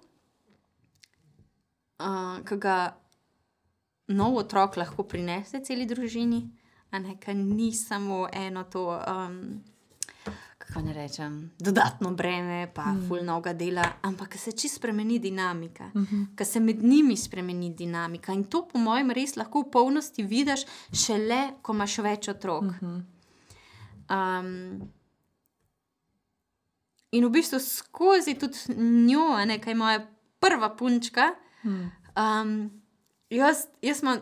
uh, ki ga nov otrok lahko prinese celi družini, a ne kaj ni samo eno to. Um, Kako ne rečem, dodatno breme, pa mm. fulnoga dela, ampak se čisto spremeni dinamika, mm -hmm. ker se med njimi spremeni dinamika. In to, po mojem, res lahko v polnosti vidiš, šele ko imaš več otrok. Mm -hmm. um, in v bistvu skozi tudi njo, nekaj moja prva punčka, Um, jaz, jaz imam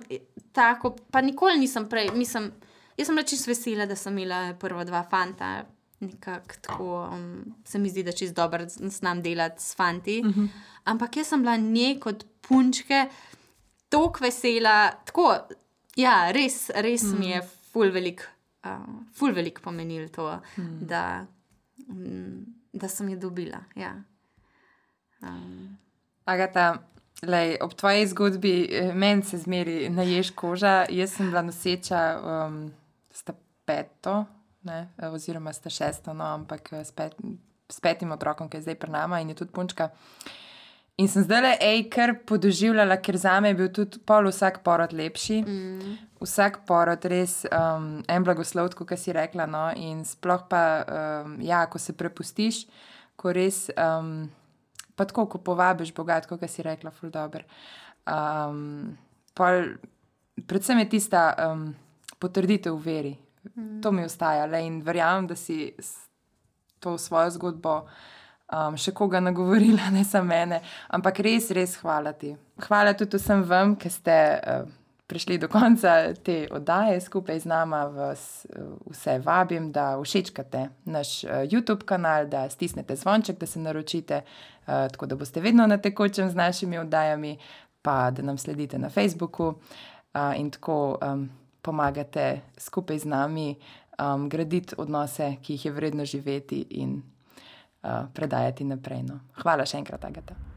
tako, pa nikoli nisem prej, mislim, jaz sem reči vesela, da sem imela prva dva fanta. Nekako tako um, se mi zdi, da čez dobro znam delati s fanti. Uh mhm. -huh. Ampak jaz sem bila njej kot punčke tako vesela, tako, ja, res, res uh -huh. mi je mhm. ful velik, uh, ful velik pomenil to, uh mhm. -huh. da, um, da sem jo dobila. Ja.
Um. Agata, Lej, ob tvoji zgodbi, eh, meni se zmeri naješ koža. Jaz sem bila noseča um, s peto, ne, oziroma s šesto, no, ampak eh, s, pet, s petim otrokom, ki je zdaj pri nama in je tudi punčka. In sem zdaj le, ej, kar podoživljala, ker za me je bil tudi pol vsak porod lepši. Mm. Vsak porod res um, en blagoslov, kot si rekla. No, in sploh pa, um, ja, ko se prepustiš, ko res. Um, pa tako, ko povabiš Boga, kot si rekla, ful dobr. Um, pol, predvsem je tista um, potrditev v veri. To mi ostaja le in verjamem, da si to svojo zgodbo um, še koga nagovorila, *laughs* ne samo mene, ampak res, res hvala ti. Hvala tudi vsem vam, ki ste. Uh, prišli do konca te oddaje skupaj z nami, eh, vse vabim, da všečkate naš eh, YouTube kanal, da stisnete zvonček, da se naročite, eh, tako da boste vedno na tekočem z našimi oddajami, pa da nam sledite na Facebooku in tako um, pomagate skupaj z nami um, graditi odnose, ki jih je vredno živeti in uh, predajati naprej. No. Hvala še enkrat, Agata.